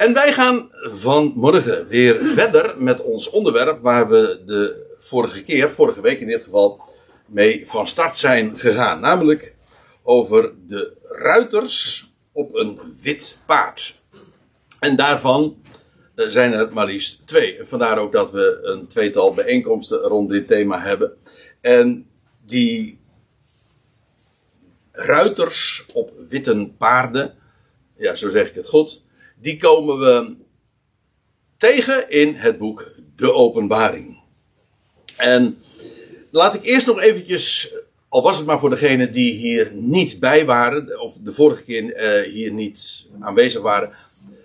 En wij gaan vanmorgen weer verder met ons onderwerp waar we de vorige keer, vorige week in dit geval, mee van start zijn gegaan. Namelijk over de ruiters op een wit paard. En daarvan eh, zijn er maar liefst twee. Vandaar ook dat we een tweetal bijeenkomsten rond dit thema hebben. En die ruiters op witte paarden, ja, zo zeg ik het goed, die komen we tegen in het boek De Openbaring. En laat ik eerst nog eventjes, al was het maar voor degenen die hier niet bij waren, of de vorige keer uh, hier niet aanwezig waren,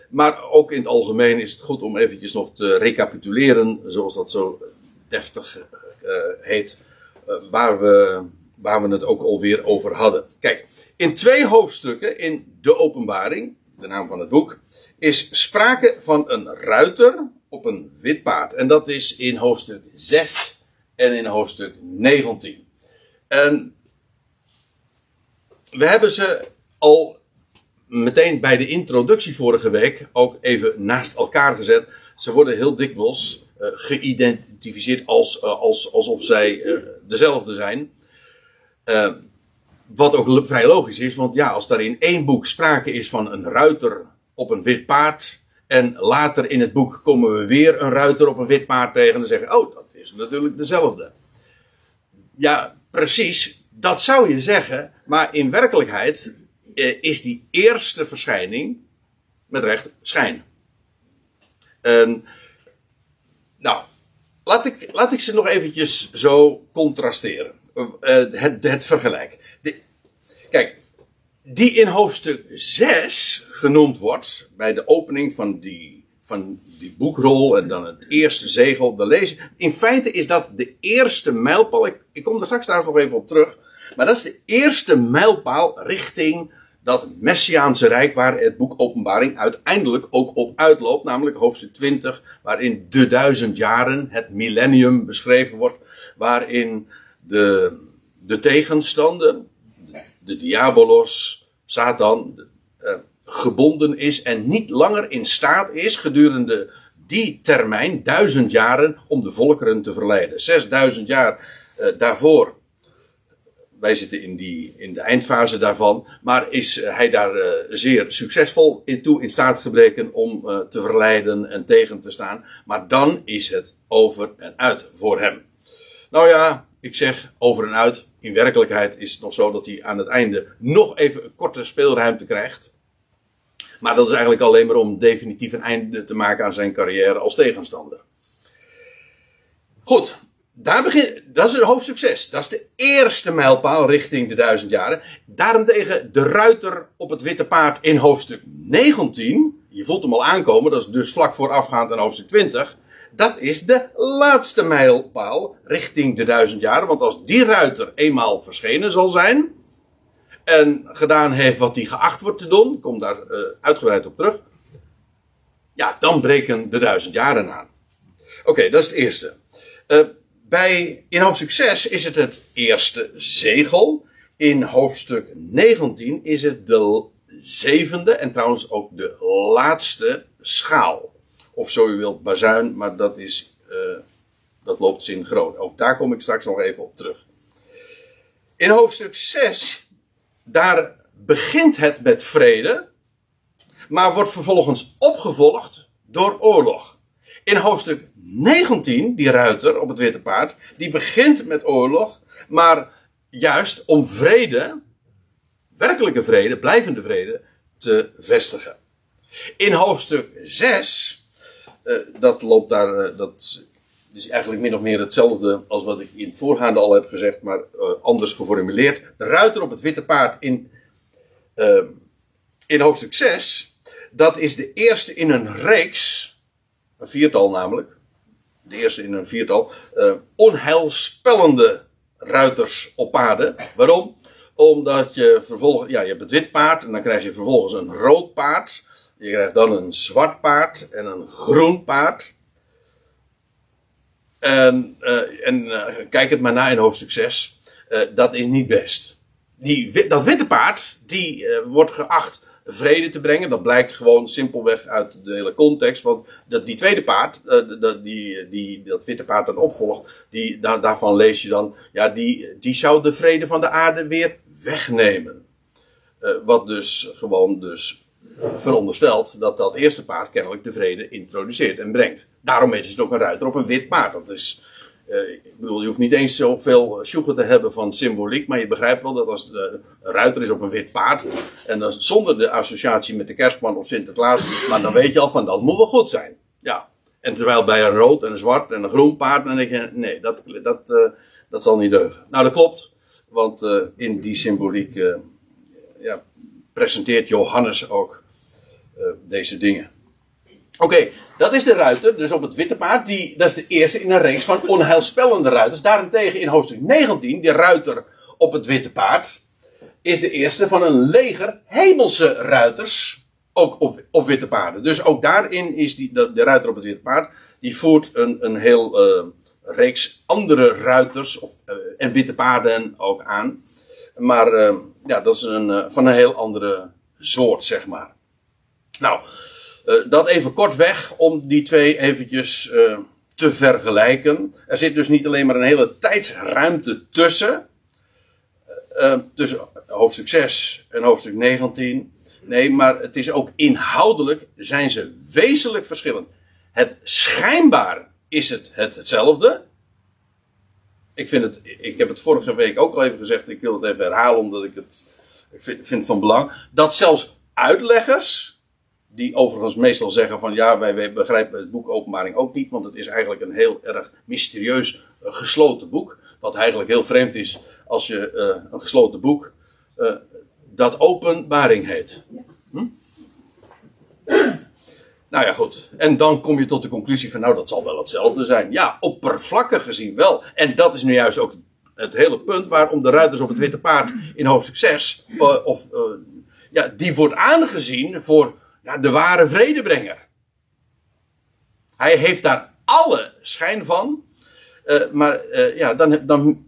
maar ook in het algemeen is het goed om eventjes nog te recapituleren, zoals dat zo deftig uh, heet, uh, waar, we, waar we het ook alweer over hadden. Kijk, in twee hoofdstukken in de openbaring, de naam van het boek, is sprake van een ruiter op een wit paard. En dat is in hoofdstuk 6 en in hoofdstuk 19. En we hebben ze al meteen bij de introductie vorige week ook even naast elkaar gezet. Ze worden heel dikwijls uh, geïdentificeerd als, uh, als, alsof zij uh, dezelfde zijn. wat ook vrij logisch is, want ja, als daar in één boek sprake is van een ruiter op een wit paard. En later in het boek komen we weer een ruiter op een wit paard tegen. En zeggen: Oh, dat is natuurlijk dezelfde. Ja, precies. Dat zou je zeggen. Maar in werkelijkheid eh, is die eerste verschijning met recht schijn. Nou, laat ik, laat ik ze nog eventjes zo contrasteren. Uh, het, het vergelijk. De, kijk, die in hoofdstuk 6 genoemd wordt, bij de opening van die, van die boekrol en dan het eerste zegel, de lezen. In feite is dat de eerste mijlpaal, ik, kom daar straks trouwens nog even op terug, maar dat is de eerste mijlpaal richting dat Messiaanse Rijk waar het boek Openbaring uiteindelijk ook op uitloopt, namelijk hoofdstuk 20, waarin de duizend jaren, het millennium beschreven wordt, waarin de, de tegenstander, de diabolos, Satan, uh, gebonden is en niet langer in staat is gedurende die termijn, duizend jaren, om de volkeren te verleiden. Zesduizend jaar uh, daarvoor. Wij zitten in, die, in de eindfase daarvan. Maar is hij daar uh, zeer succesvol in toe in staat gebleken om te verleiden en tegen te staan. Maar dan is het over en uit voor hem. Nou ja, ik zeg over en uit. In werkelijkheid is het nog zo dat hij aan het einde nog even een korte speelruimte krijgt. Maar dat is eigenlijk alleen maar om definitief een einde te maken aan zijn carrière als tegenstander. Goed, daar begin, dat is een hoofdsucces. Dat is de eerste mijlpaal richting de duizend jaren. Daarentegen de ruiter op het witte paard in hoofdstuk 19. Je voelt hem al aankomen, dat is dus vlak voorafgaand aan hoofdstuk 20 dat is de laatste mijlpaal richting de duizend jaren. Want als die ruiter eenmaal verschenen zal zijn. En gedaan heeft wat hij geacht wordt te doen. Ik kom daar uh, uitgebreid op terug. Ja, dan breken de duizend jaren aan. Oké, dat is het eerste. Uh, bij, in hoofdstuk 6 is het het eerste zegel. In hoofdstuk 19 is het de zevende en trouwens ook de laatste schaal. Of zo u wilt, bazuin, maar dat is, uh, dat loopt zin groot. Ook daar kom ik straks nog even op terug. In hoofdstuk 6, daar begint het met vrede, maar wordt vervolgens opgevolgd door oorlog. In hoofdstuk 19, die ruiter op het witte paard, die begint met oorlog, maar juist om vrede, werkelijke vrede, blijvende vrede, te vestigen. In hoofdstuk 6 uh, dat loopt daar, uh, dat is eigenlijk min of meer hetzelfde als wat ik in het voorgaande al heb gezegd, maar uh, anders geformuleerd. De ruiter op het witte paard in, in hoofdstuk 6, dat is de eerste in een reeks, een viertal namelijk, de eerste in een viertal, onheilspellende ruiters op paarden. Waarom? Omdat je vervolgens, ja, je hebt het wit paard en dan krijg je vervolgens een rood paard. Je krijgt dan een zwart paard en een groen paard. En, uh, en uh, kijk het maar na in hoofdstuk 6. Uh, dat is niet best. Die, dat witte paard, die wordt geacht vrede te brengen. Dat blijkt gewoon simpelweg uit de hele context. Want dat, die tweede paard, dat, die, die, dat witte paard dat opvolgt, die, daar, daarvan lees je dan, ja, die, die zou de vrede van de aarde weer wegnemen. Wat dus gewoon dus veronderstelt dat dat eerste paard kennelijk de vrede introduceert en brengt. Daarom is het ook een ruiter op een wit paard. Dat is, uh, ik bedoel, je hoeft niet eens zoveel sjoegen te hebben van symboliek, maar je begrijpt wel dat als de, een ruiter is op een wit paard, en dan zonder de associatie met de kerstman of Sinterklaas, maar dan weet je al van dat moet wel goed zijn. Ja. En terwijl bij een rood en een zwart en een groen paard, dan denk je, nee, dat, dat, uh, dat zal niet deugen. Nou, dat klopt, want in die symboliek ja, presenteert Johannes ook deze dingen. Oké, dat is de ruiter, dus op het witte paard. Die, dat is de eerste in een reeks van onheilspellende ruiters. Daarentegen in hoofdstuk 19, die ruiter op het witte paard, is de eerste van een leger hemelse ruiters. Ook op, op witte paarden. Dus ook daarin is die, de, de ruiter op het witte paard. Die voert een, een heel uh, reeks andere ruiters of, uh, en witte paarden ook aan. Maar ja, dat is een, van een heel andere soort, zeg maar. Nou, uh, dat even kort weg om die twee eventjes uh, te vergelijken. Er zit dus niet alleen maar een hele tijdsruimte tussen. Uh, tussen hoofdstuk 6 en hoofdstuk 19. Nee, maar het is ook inhoudelijk zijn ze wezenlijk verschillend. Het schijnbaar is het, het hetzelfde. Ik, vind het, ik heb het vorige week ook al even gezegd. Ik wil het even herhalen omdat ik het ik vind, vind van belang. Dat zelfs uitleggers die overigens meestal zeggen van ja, wij, begrijpen het boek Openbaring ook niet, want het is eigenlijk een heel erg mysterieus uh, gesloten boek. Wat eigenlijk heel vreemd is als je uh, een gesloten boek uh, dat Openbaring heet. Hm? nou ja, goed. En dan kom je tot de conclusie van nou, dat zal wel hetzelfde zijn. Ja, oppervlakkig gezien wel. En dat is nu juist ook het hele punt waarom de ruiters op het witte paard in hoofdstuk 6, of ja, die wordt aangezien voor ja, de ware vredebrenger. Hij heeft daar alle schijn van. Uh, maar uh, ja, dan, dan,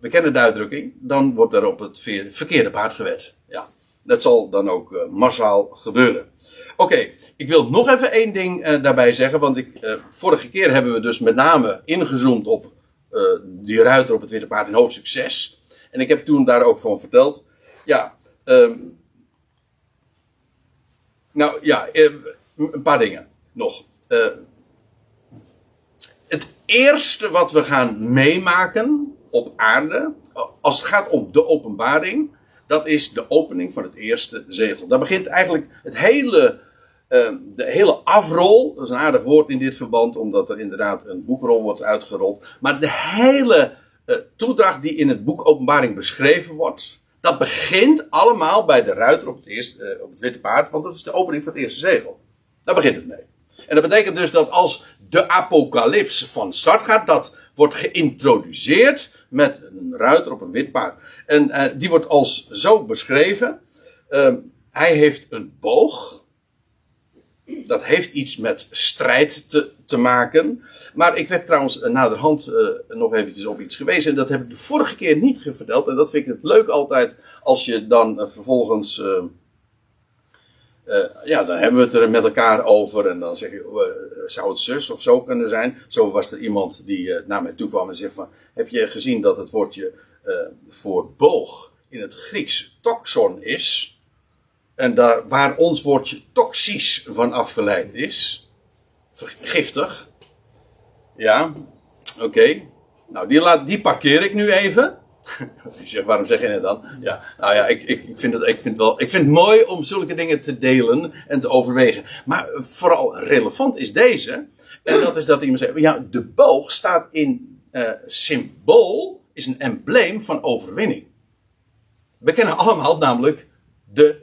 we kennen de uitdrukking, dan wordt er op het verkeerde paard gewet. Ja, dat zal dan ook uh, massaal gebeuren. Oké, ik wil nog even één ding daarbij zeggen, want ik, vorige keer hebben we dus met name ingezoomd op die ruiter op het witte paard in hoofdstuk 6. En ik heb toen daar ook van verteld. Ja, um, nou ja, eh, een paar dingen nog. Uh, het eerste wat we gaan meemaken op aarde, als het gaat om de openbaring, dat is de opening van het eerste zegel. Daar begint eigenlijk het hele, uh, de hele afrol, dat is een aardig woord in dit verband, omdat er inderdaad een boekrol wordt uitgerold, maar de hele uh, toedracht die in het boek Openbaring beschreven wordt, dat begint allemaal bij de ruiter op het, eerste, uh, op het witte paard, want dat is de opening van het eerste zegel. Daar begint het mee. En dat betekent dus dat als de apocalyps van start gaat, dat wordt geïntroduceerd met een ruiter op een wit paard. En uh, die wordt als zo beschreven. Uh, hij heeft een boog. Dat heeft iets met strijd te, te maken. Maar ik werd trouwens naderhand uh, nog eventjes op iets gewezen. En dat heb ik de vorige keer niet verteld. En dat vind ik het leuk altijd als je dan uh, vervolgens. Uh, ja, dan hebben we het er met elkaar over. En dan zeg je, zou het zus of zo kunnen zijn? Zo was er iemand die naar mij toe kwam en zegt van... Heb je gezien dat het woordje voor boog in het Grieks toxon is? En daar, waar ons woordje toxisch van afgeleid is, giftig, ja, oké. Nou, die, laat, die parkeer ik nu even. Je waarom zeg je het dan? Ja, nou ja, ik, ik, vind het, ik, vind wel, ik vind mooi om zulke dingen te delen en te overwegen. Maar vooral relevant is deze. En dat is dat iemand zegt, ja, de boog staat in uh, symbool, is een embleem van overwinning. We kennen allemaal namelijk de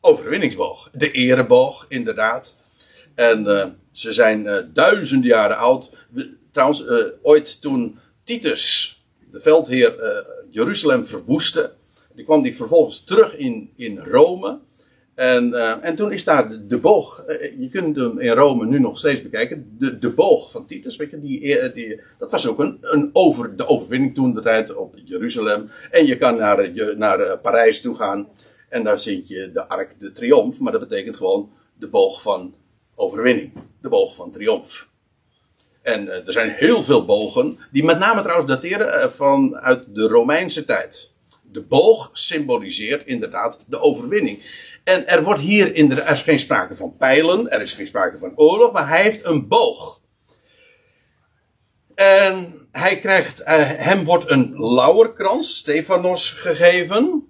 overwinningsboog. De ereboog, inderdaad. En uh, ze zijn uh, duizenden jaren oud. trouwens, uh, ooit toen Titus, de veldheer, uh, Jeruzalem verwoestte. Die kwam die vervolgens terug in, in Rome. En, en toen is daar de, boog. je kunt hem in Rome nu nog steeds bekijken. De, de boog van Titus, weet je, die, die, dat was ook een, een over, de overwinning toen de tijd op Jeruzalem. En je kan naar, naar Parijs toe gaan. En daar vind je de ark de triomf, maar dat betekent gewoon de boog van overwinning. De boog van triomf. En eh, er zijn heel veel bogen, die met name trouwens dateren uh, vanuit de Romeinse tijd. De boog symboliseert inderdaad de overwinning. En er wordt hier in de, er is geen sprake van pijlen, er is geen sprake van oorlog, maar hij heeft een boog. En hij krijgt, uh, hem wordt een lauwerkrans, Stefanos, gegeven.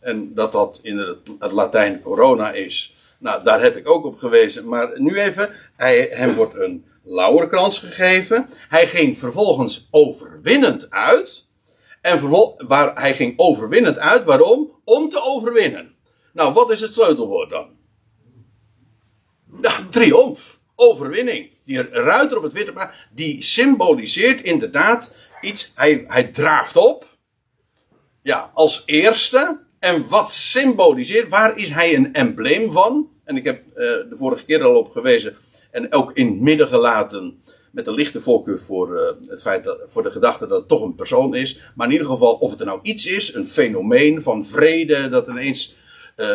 En dat dat in het Latijn corona is. Nou, daar heb ik ook op gewezen. Maar nu even, hij, hem wordt een lauwerkrans gegeven. Hij ging vervolgens overwinnend uit. En waar, hij ging overwinnend uit. Waarom? Om te overwinnen. Nou, wat is het sleutelwoord dan? Ja, triomf. Overwinning. Die ruiter op het witte paard, die symboliseert inderdaad iets. Hij, hij draaft op. Ja, als eerste. En wat symboliseert, waar is hij een embleem van? En ik heb uh, de vorige keer al op gewezen. En ook in het midden gelaten. Met een lichte voorkeur voor, uh, het feit dat, voor de gedachte dat het toch een persoon is. Maar in ieder geval, of het er nou iets is, een fenomeen van vrede, dat ineens uh,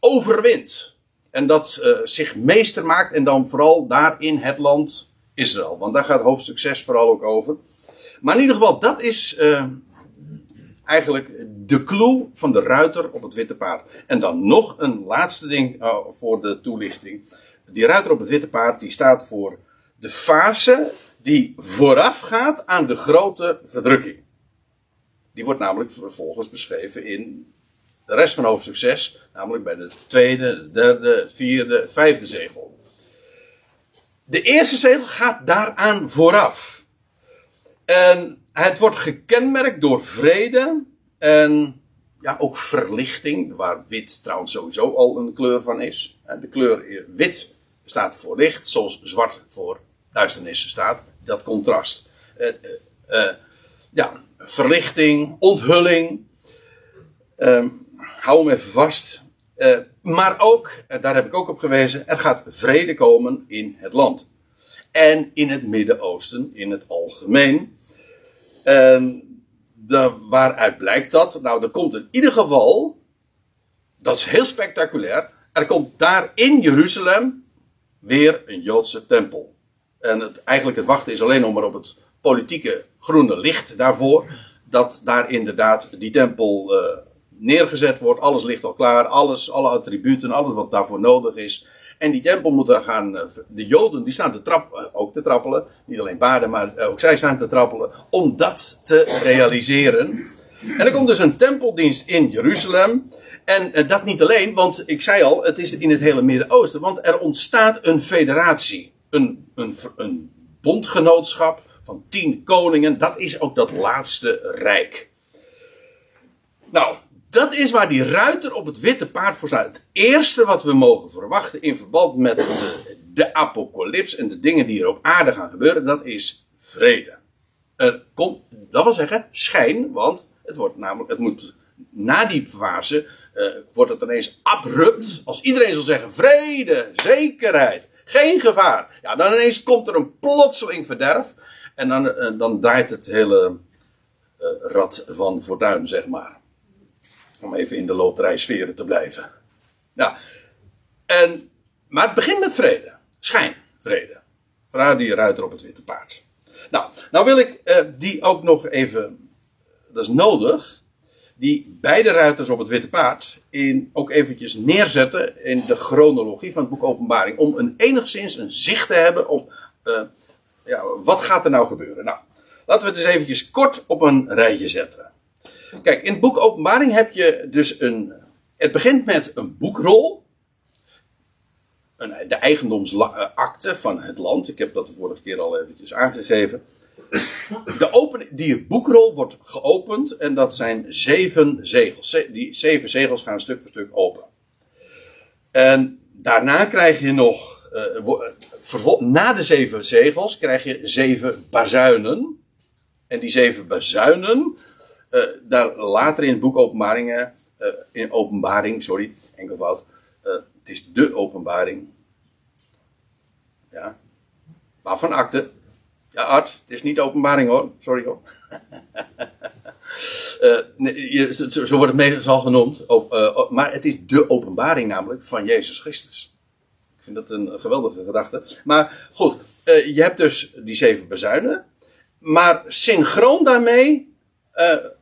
overwint. En dat zich meester maakt. En dan vooral daar in het land Israël. Want daar gaat hoofdstuk 6 vooral ook over. Maar in ieder geval, dat is eigenlijk de clue van de ruiter op het witte paard. En dan nog een laatste ding uh, voor de toelichting. Die ruiter op het witte paard die staat voor de fase die voorafgaat aan de grote verdrukking. Die wordt namelijk vervolgens beschreven in de rest van hoofdstuk 6, namelijk bij de tweede, de derde, vierde, vijfde zegel. De eerste zegel gaat daaraan vooraf. En het wordt gekenmerkt door vrede en ja, ook verlichting, waar wit trouwens sowieso al een kleur van is. De kleur wit staat voor licht, zoals zwart voor duisternis staat. Dat contrast. Uh, uh, ja, verlichting, onthulling. Uh, hou hem even vast. Maar ook, daar heb ik ook op gewezen, er gaat vrede komen in het land. En in het Midden-Oosten in het algemeen. En de, waaruit blijkt dat? Nou, er komt in ieder geval, dat is heel spectaculair, er komt daar in Jeruzalem weer een Joodse tempel. En het, eigenlijk het wachten is alleen nog maar op het politieke groene licht daarvoor. Dat daar inderdaad die tempel uh, neergezet wordt. Alles ligt al klaar. Alles, alle attributen, alles wat daarvoor nodig is. En die tempel moet dan gaan. Eh, de Joden die staan te trappelen, eh, ook te trappelen. Niet alleen paarden, maar eh, ook zij staan te trappelen. Om dat te realiseren. En er komt dus een tempeldienst in Jeruzalem. En dat niet alleen, want ik zei al, het is in het hele Midden-Oosten. Want er ontstaat een federatie. Een, een, een bondgenootschap van tien koningen. Dat is ook dat laatste rijk. Nou, dat is waar die ruiter op het witte paard voor staat. Het eerste wat we mogen verwachten in verband met de, de apocalyps en de dingen die er op aarde gaan gebeuren, dat is vrede. Er komt, dat wil zeggen, schijn, want het wordt namelijk, het moet na die fase, uh, wordt het ineens abrupt. Als iedereen zal zeggen vrede, zekerheid, geen gevaar. Ja, dan ineens komt er een plotseling verderf. En dan, uh, dan draait het hele uh, rad van fortuin, zeg maar. Om even in de loterijsferen te blijven. Ja. En, maar het begint met vrede. Schijn, vrede. Vandaar die ruiter op het witte paard. Nou, nou wil ik uh, die ook nog even, dat is nodig, die beide ruiters op het witte paard in, ook eventjes neerzetten in de chronologie van het boek Openbaring. Om een enigszins een zicht te hebben op, uh, ja, wat gaat er nou gebeuren. Nou, laten we het eens eventjes kort op een rijtje zetten. Kijk, in het boek Openbaring heb je dus een. Het begint met een boekrol. Een, de eigendomsakte van het land. Ik heb dat de vorige keer al eventjes aangegeven. De open, die boekrol wordt geopend en dat zijn zeven zegels. Die zeven zegels gaan stuk voor stuk open. En daarna krijg je nog, uh, na de zeven zegels krijg je zeven bazuinen. En die zeven bazuinen, uh, daar later in het boek Openbaringen, uh, in Openbaring, sorry, enkelvoud, uh, het is de Openbaring. Ja. Waarvan akte? Ja, Art, het is niet Openbaring hoor, sorry hoor. Je, zo, wordt het meestal genoemd. Op, maar het is de openbaring namelijk van Jezus Christus. Ik vind dat een geweldige gedachte. Maar goed, je hebt dus die zeven bezuinen. Maar synchroon daarmee,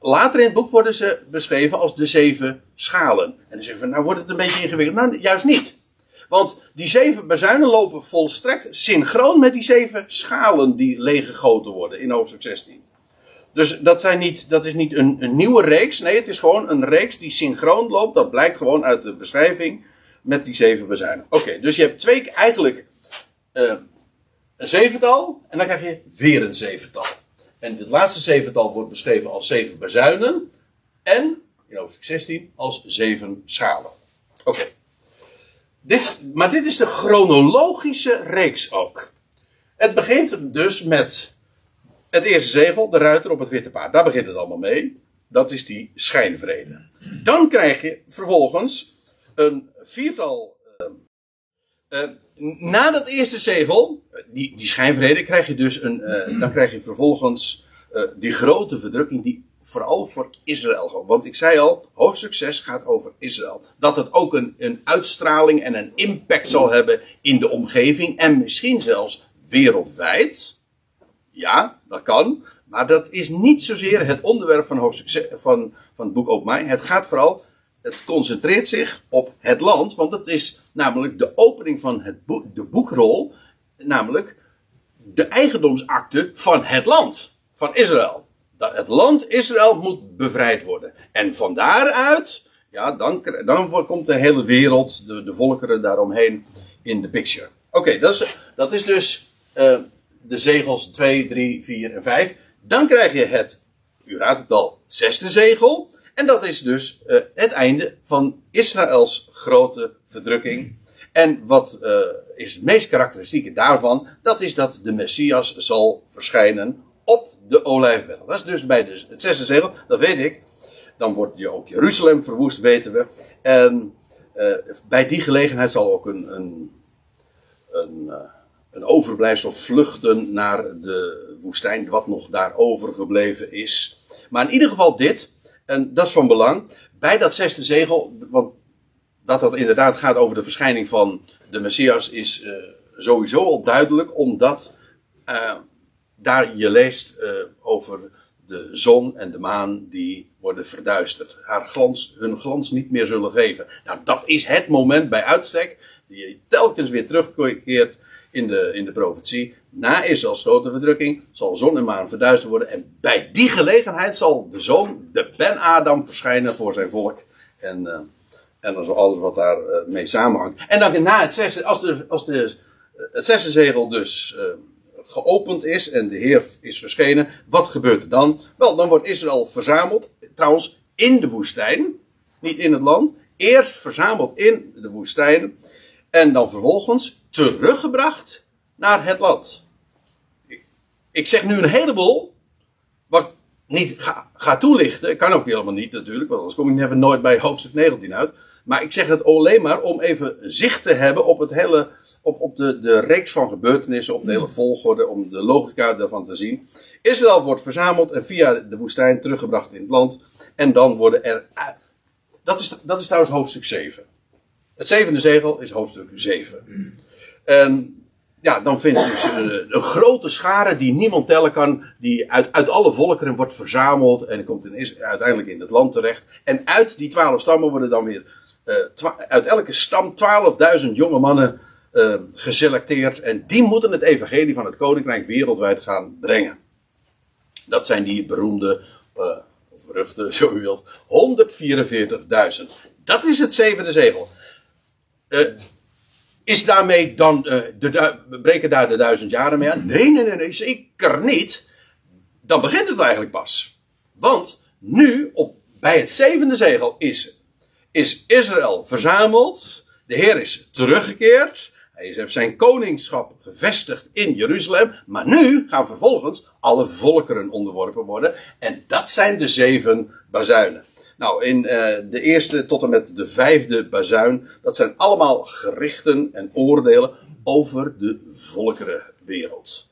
later in het boek worden ze beschreven als de zeven schalen. En dan zeggen we, nou wordt het een beetje ingewikkeld. Nou, juist niet. Want die zeven bazuinen lopen volstrekt synchroon met die zeven schalen die leeggegoten worden in hoofdstuk 16. Dus dat, zijn niet, dat is niet een, een, nieuwe reeks. Nee, het is gewoon een reeks die synchroon loopt. Dat blijkt gewoon uit de beschrijving met die zeven bazuinen. Oké, dus je hebt twee, eigenlijk uh, een zevental. En dan krijg je weer een zevental. En het laatste zevental wordt beschreven als zeven bazuinen. En, in hoofdstuk 16, als zeven schalen. Oké. Maar dit is de chronologische reeks ook. Het begint dus met het eerste zegel, de ruiter op het witte paard. Daar begint het allemaal mee. Dat is die schijnvrede. Dan krijg je vervolgens een viertal. Uh, uh, na dat eerste zegel, die, die schijnvrede, krijg je dus een. Uh, dan krijg je vervolgens die grote verdrukking die vooral voor Israël. Want ik zei al, hoofdstuk 6 gaat over Israël. Dat het ook een, een uitstraling en een impact zal hebben in de omgeving en misschien zelfs wereldwijd. Ja, dat kan. Maar dat is niet zozeer het onderwerp van, hoofdstuk, van, van het boek Op Mij. Het gaat vooral, het concentreert zich op het land. Want het is namelijk de opening van het de boekrol. Namelijk de eigendomsakte van het land. Van Israël het land Israël moet bevrijd worden. En van daaruit, ja, dan, dan komt de hele wereld, de, de volkeren daaromheen in de picture. Oké, dat, is, dat is dus uh, de zegels 2, 3, 4 en 5. Dan krijg je het, u raadt het al, zesde zegel. En dat is dus uh, het einde van Israëls grote verdrukking. En wat uh, is het meest karakteristieke daarvan? Dat is dat de Messias zal verschijnen op de olijfberg. Dat is dus bij de, het zesde zegel, dat weet ik. Dan wordt je ook Jeruzalem verwoest, weten we. En uh, bij die gelegenheid zal ook een, een, een, een overblijfsel vluchten naar de woestijn, wat nog daar overgebleven is. Maar in ieder geval dit, en dat is van belang, bij dat zesde zegel, want dat dat inderdaad gaat over de verschijning van de Messias, is uh, sowieso al duidelijk, omdat daar je leest uh, over de zon en de maan die worden verduisterd. Haar glans, hun glans niet meer zullen geven. Nou, dat is het moment bij uitstek die je telkens weer terugkeert in de, in de profetie. Na Israëls grote verdrukking zal zon en maan verduisterd worden. En bij die gelegenheid zal de zoon, de Ben-Adam, verschijnen voor zijn volk. En, uh, en dan alles wat daar uh, mee samenhangt. En dan na het zesde, als, de, als de, het zesde zegel dus geopend is en de Heer is verschenen, wat gebeurt er dan? Wel, dan wordt Israël verzameld, trouwens in de woestijn, niet in het land. Eerst verzameld in de woestijn en dan vervolgens teruggebracht naar het land. Ik zeg nu een heleboel, wat ik niet ga, ga toelichten, kan ook helemaal niet natuurlijk, want anders kom ik never nooit bij hoofdstuk 19 uit. Maar ik zeg het alleen maar om even zicht te hebben op het hele op, op de, de reeks van gebeurtenissen, op de hele volgorde, om de logica daarvan te zien. Israël wordt verzameld en via de woestijn teruggebracht in het land. En dan worden er. Dat is, dat is trouwens hoofdstuk 7. Het zevende zegel is hoofdstuk 7. En ja, dan vindt dus een, grote schare die niemand tellen kan, die uit, uit alle volkeren wordt verzameld en komt in, uiteindelijk in het land terecht. En uit die twaalf stammen worden dan weer, uh, uit elke stam 12.000 jonge mannen uh, geselecteerd. En die moeten het evangelie van het koninkrijk wereldwijd gaan brengen. Dat zijn die beroemde, uh, of zo u wilt, 144.000. Dat is het zevende zegel. Uh, is daarmee dan, de, breken daar de duizend jaren mee aan? Nee, nee, nee, nee, zeker niet. Dan begint het eigenlijk pas. Want nu, op, bij het zevende zegel, is, is Israël verzameld. De Heer is teruggekeerd. Hij heeft zijn koningschap gevestigd in Jeruzalem. Maar nu gaan vervolgens alle volkeren onderworpen worden. En dat zijn de zeven bazuinen. Nou, in uh, de eerste tot en met de vijfde bazuin. Dat zijn allemaal gerichten en oordelen over de volkerenwereld.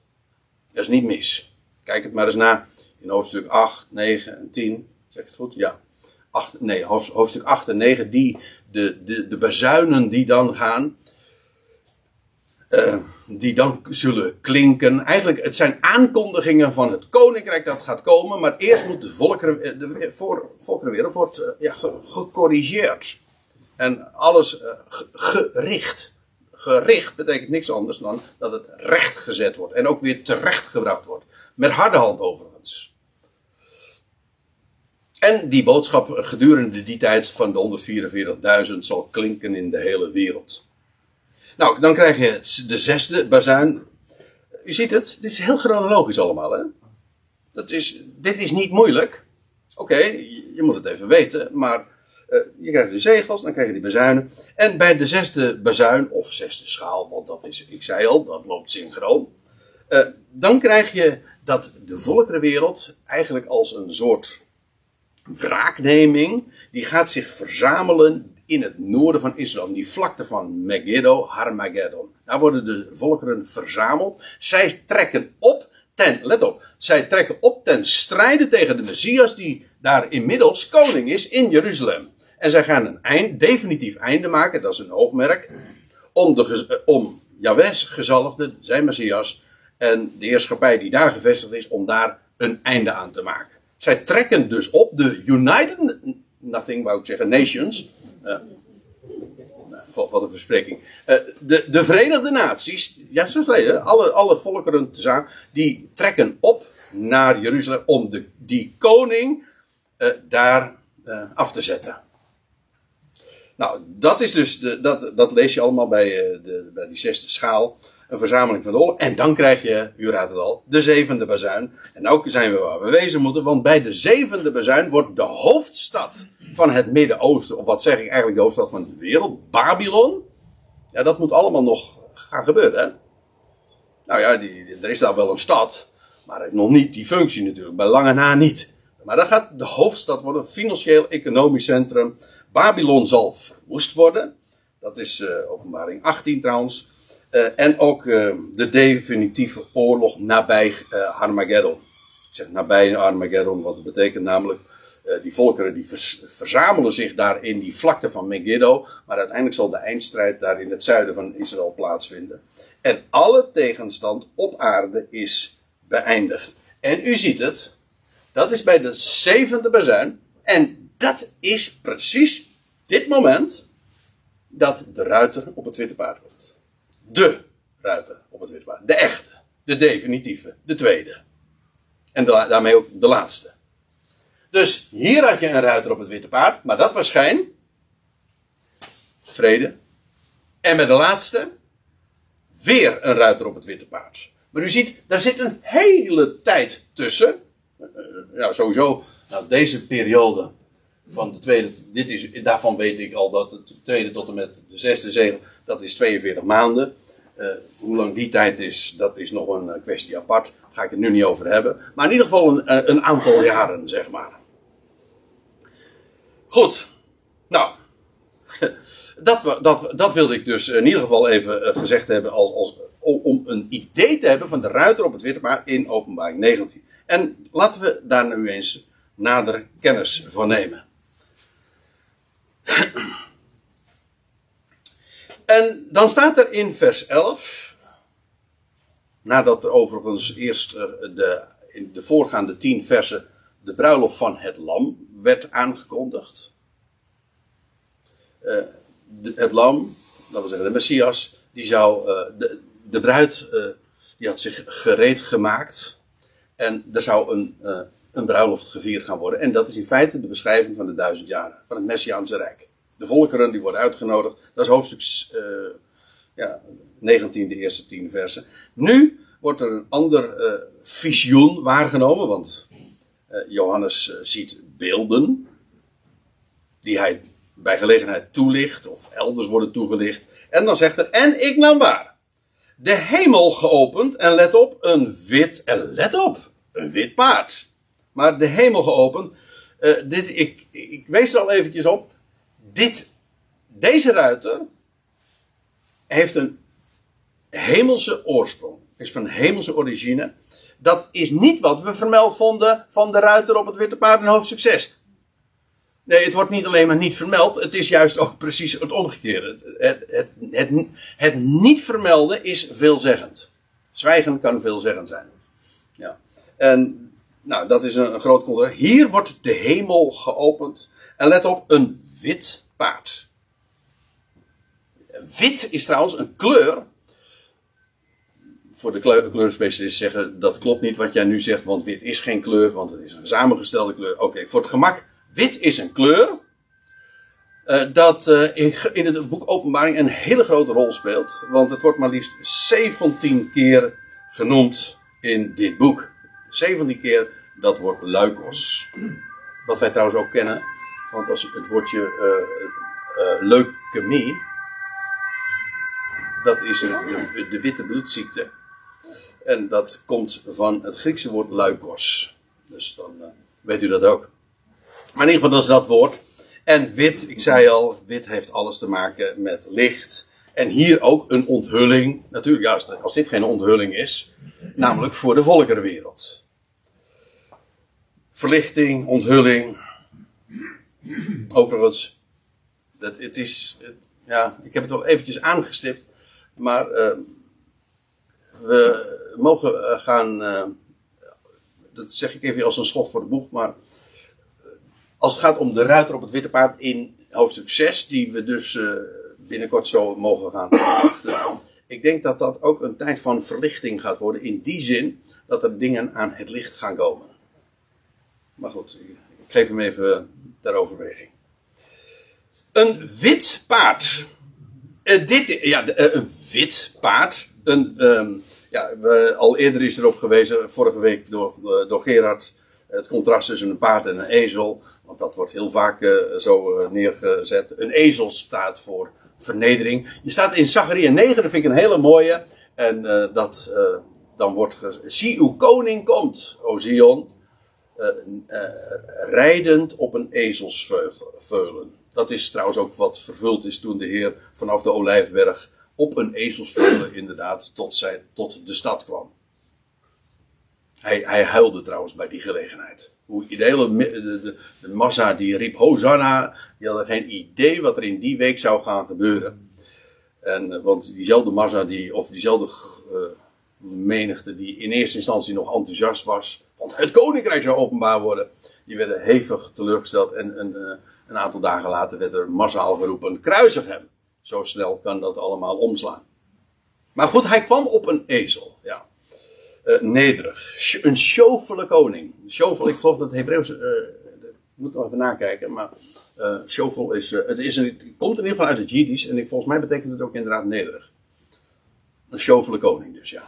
Dat is niet mis. Kijk het maar eens na in hoofdstuk 8, 9 en 10. Zeg ik het goed? Ja. 8, nee, hoofdstuk 8 en 9, die, de, de, de bezuinen die dan gaan, uh, die dan zullen klinken. Eigenlijk, het zijn aankondigingen van het koninkrijk dat gaat komen, maar eerst moet de, volkeren, de voor, volkerenwereld wordt uh, ja, gecorrigeerd. En alles gericht. Gericht betekent niks anders dan dat het recht gezet wordt en ook weer terechtgebracht wordt. Met harde hand overigens. En die boodschap gedurende die tijd van de 144.000 zal klinken in de hele wereld. Nou, dan krijg je de zesde bazuin. U ziet het, dit is heel chronologisch allemaal. Hè? Dat is, dit is niet moeilijk. Oké, je, moet het even weten, maar uh, je krijgt de zegels, dan krijg je die bazuinen. En bij de zesde bazuin, of zesde schaal, want dat is, ik zei al, dat loopt synchroon. Uh, dan krijg je dat de volkerenwereld eigenlijk als een soort wraakneming, die gaat zich verzamelen in het noorden van Israël, die vlakte van Megiddo, Harmageddon. Daar worden de volkeren verzameld. Zij trekken op ten, let op, zij trekken op ten strijde tegen de Messias die daar inmiddels koning is in Jeruzalem. En zij gaan een eind, definitief einde maken, dat is een oogmerk, om, de, om Jahweh's gezalfde, zijn Messias, en de heerschappij die daar gevestigd is, om daar een einde aan te maken. Zij trekken dus op de United, nothing wou ik zeggen, Nations. Uh, wat een verspreking. Uh, de, de Verenigde Naties, ja, zo alle, alle volkeren tezamen, die trekken op naar Jeruzalem om de, die koning uh, daar af te zetten. Nou, dat is dus, de, dat, dat lees je allemaal bij, de, bij die zesde schaal een verzameling van oorlog. En dan krijg je, u raadt het al, de zevende bazuin. En ook zijn we waar we wezen moeten, want bij de zevende bazuin wordt de hoofdstad van het Midden-Oosten, of wat zeg ik eigenlijk, de hoofdstad van de wereld, Babylon. Ja, dat moet allemaal nog gaan gebeuren. Hè? Nou ja, die, er is daar wel een stad, maar nog niet die functie natuurlijk, bij lange na niet. Maar dan gaat de hoofdstad worden, financieel-economisch centrum. Babylon zal verwoest worden. Dat is uh, openbaring 18 trouwens. Uh, en ook uh, de definitieve oorlog nabij uh, Armageddon. Ik zeg nabij Armageddon, wat dat betekent namelijk. die volkeren die verzamelen zich daar in die vlakte van Megiddo. Maar uiteindelijk zal de eindstrijd daar in het zuiden van Israël plaatsvinden. En alle tegenstand op aarde is beëindigd. En u ziet het. Dat is bij de zevende bazuin. En dat is precies dit moment. Dat de ruiter op het witte paard komt de ruiter op het witte paard. De echte, de definitieve, de tweede. En daarmee ook de laatste. Dus hier had je een ruiter op het witte paard, maar dat was schijn. Vrede. En met de laatste weer een ruiter op het witte paard. Maar u ziet, daar zit een hele tijd tussen. Nou, sowieso, nou, deze periode van de tweede, dit is, daarvan weet ik al dat het tweede tot en met de zesde zegel, dat is 42 maanden. Uh, hoe lang die tijd is, dat is nog een eh, kwestie apart. Daar ga ik het nu niet over hebben. Maar in ieder geval een, eh, een aantal jaren, zeg maar. Goed. Nou. Dat, dat, dat wilde ik dus in ieder geval even gezegd hebben als, als, om een idee te hebben van de ruiter op het witte paard in openbaring 19. En laten we daar nu eens nader kennis van nemen. En dan staat er in vers 11, nadat er overigens eerst eh, de, in de voorgaande tien versen de bruiloft van het lam werd aangekondigd. Uh, het lam, dat we zeggen de Messias, die zou, uh, de, de bruid, uh, die had zich gereed gemaakt. En er zou een, een bruiloft gevierd gaan worden. En dat is in feite de beschrijving van de duizend jaren, van het Messiaanse Rijk. De volkeren die worden uitgenodigd. Dat is hoofdstuk uh, ja, 19, de eerste tien versen. Nu wordt er een ander uh, visioen waargenomen, want uh, Johannes ziet beelden die hij bij gelegenheid toelicht of elders worden toegelicht. En dan zegt hij, en ik nam waar. De hemel geopend en let op, een wit, en let op, een wit paard. Maar de hemel geopend, dit, ik, ik wees er al eventjes op, dit, deze ruiter heeft een hemelse oorsprong. Is van hemelse origine. dat is niet wat we vermeld vonden van de ruiter op het witte paard in hoofdstuk 6. Nee, het wordt niet alleen maar niet vermeld, het is juist ook precies het omgekeerde. Het, het, het, het, niet vermelden is veelzeggend. Zwijgen kan veelzeggend zijn. Ja. En nou, dat is een, groot contrast. Hier wordt de hemel geopend. En let op, een wit Wit is trouwens een kleur. Voor de kleurspecialisten zeggen dat klopt niet wat jij nu zegt, want wit is geen kleur, want het is een samengestelde kleur. Oké, voor het gemak, wit is een kleur. Uh, dat uh, in, in, het boek Openbaring een hele grote rol speelt. Want het wordt maar liefst 17 keer genoemd in dit boek. 17 keer dat woord luikos. Wat wij trouwens ook kennen. Want als het woordje uh, leukemie dat is de, witte bloedziekte. En dat komt van het Griekse woord leukos. Dus dan weet u dat ook. Maar in ieder geval, dat is dat woord. En wit, ik zei al, wit heeft alles te maken met licht. En hier ook een onthulling. Natuurlijk, juist als dit geen onthulling is. Namelijk voor de volkerenwereld. Verlichting, onthulling. Overigens, dat, het is, het, ja, ik heb het al eventjes aangestipt. Maar uh, we mogen eh, gaan. Uh, dat zeg ik even als een schot voor de boeg. Maar als het gaat om de ruiter op het witte paard in hoofdstuk 6, die we dus binnenkort zo mogen gaan verwachten. Ik denk dat dat ook een tijd van verlichting gaat worden. In die zin dat er dingen aan het licht gaan komen. Maar goed, geef hem even ter overweging. Een wit paard. Uh, dit, ja, uh, een wit paard. Een, um, ja, al eerder is erop gewezen, vorige week door, uh, door Gerard, het contrast tussen een paard en een ezel. Want dat wordt heel vaak zo neergezet. Een ezel staat voor vernedering. Je staat in Zachariah 9, dat vind ik een hele mooie. En dat, dan wordt gezegd, zie uw koning komt, o Zion. Rijdend op een ezelsveulen. Dat is trouwens ook wat vervuld is toen de Heer vanaf de Olijfberg op een ezelsveulen inderdaad tot, zijn, tot de stad kwam. Hij, hij huilde trouwens bij die gelegenheid. Hoe de hele de, de, de, massa die riep Hosanna, die hadden geen idee wat er in die week zou gaan gebeuren. En, eh, want diezelfde massa, die, of diezelfde menigte die in eerste instantie nog enthousiast was, want het koninkrijk zou openbaar worden, die werden hevig teleurgesteld en, en uh, een aantal dagen later werd er massaal geroepen: kruisig hem. Zo snel kan dat allemaal omslaan. Maar goed, hij kwam op een ezel. Ja. Uh, nederig. Een sjovele koning. Ik geloof dat het Hebreeuws. Uh, moet nog even nakijken. Maar uh, is. het, is een, komt in ieder geval uit het Jiddisch. En volgens mij betekent het ook inderdaad nederig. Een sjovele koning, dus ja.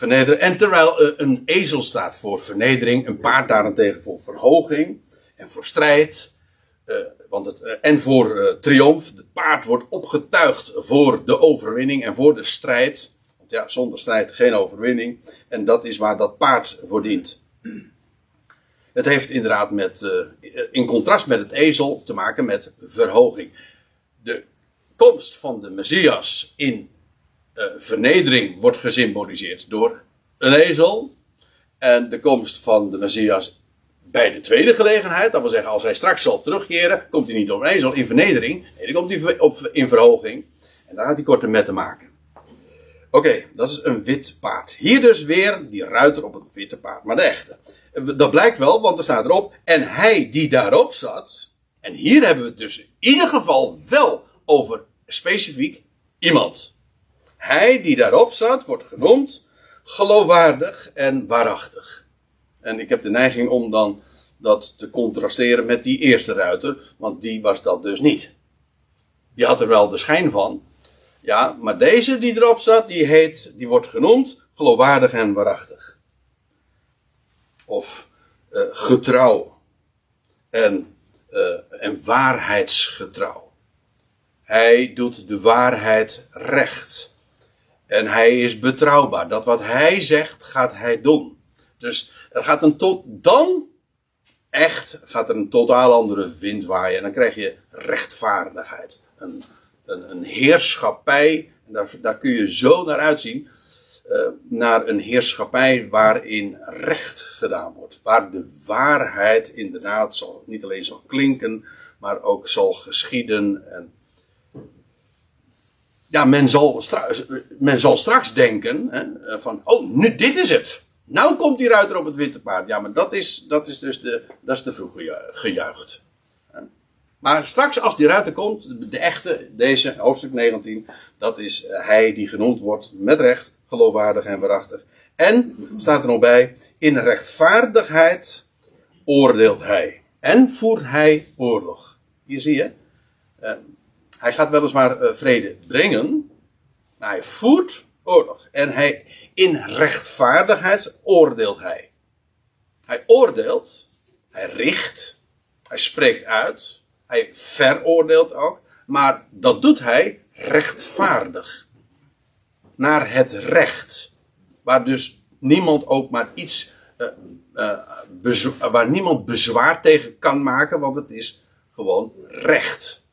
En terwijl een ezel staat voor vernedering, een paard daarentegen voor verhoging en voor strijd. Uh, want het, uh, en voor uh, triomf. Het paard wordt opgetuigd voor de overwinning en voor de strijd. Want ja, zonder strijd geen overwinning. En dat is waar dat paard voor dient. Het heeft inderdaad met, in contrast met het ezel te maken met verhoging. De komst van de Messias in vernedering wordt gesymboliseerd door een ezel. En de komst van de Messias bij de tweede gelegenheid, dat wil zeggen als hij straks zal terugkeren, komt hij niet op een ezel in vernedering, nee, dan komt hij op, in verhoging. En daar gaat hij korte met te maken. Oké, dat is een wit paard. Hier dus weer die ruiter op het witte paard, maar de echte. Dat blijkt wel, want er staat erop, en hij die daarop zat, en hier hebben we het dus in ieder geval wel over specifiek iemand. Hij die daarop zat, wordt genoemd geloofwaardig en waarachtig. En ik heb de neiging om dan dat te contrasteren met die eerste ruiter, want die was dat dus niet. Die had er wel de schijn van. Ja, maar deze die erop staat, die heet, die wordt genoemd geloofwaardig en waarachtig. Of uh, getrouw. En, uh, en waarheidsgetrouw. Hij doet de waarheid recht. En hij is betrouwbaar. Dat wat hij zegt, gaat hij doen. Dus er gaat een tot, dan echt gaat er een totaal andere wind waaien. En dan krijg je rechtvaardigheid. Een, een, een heerschappij. Daar, daar kun je zo naar uitzien. naar een heerschappij waarin recht gedaan wordt. Waar de waarheid inderdaad zal, niet alleen zal klinken, maar ook zal geschieden. En ja, men zal, men zal straks denken hè, van, oh, nu, dit is het. Nou komt die ruiter op het witte paard. Ja, maar dat is, dat is dus de, dat is te vroeg gejuicht. Maar straks als die ruiter komt, de echte, deze, hoofdstuk 19, dat is eh, hij die genoemd wordt met recht, geloofwaardig en waarachtig. En, staat er nog bij, in rechtvaardigheid oordeelt hij. En voert hij oorlog. Hier zie je, uh, hij gaat weliswaar uh, vrede brengen, maar hij voert oorlog. En hij, in rechtvaardigheid oordeelt hij. Hij oordeelt, hij richt, hij spreekt uit, hij veroordeelt ook, maar dat doet hij rechtvaardig. Naar het recht. Waar dus niemand ook maar iets, uh, uh, waar niemand bezwaar tegen kan maken, want het is gewoon recht.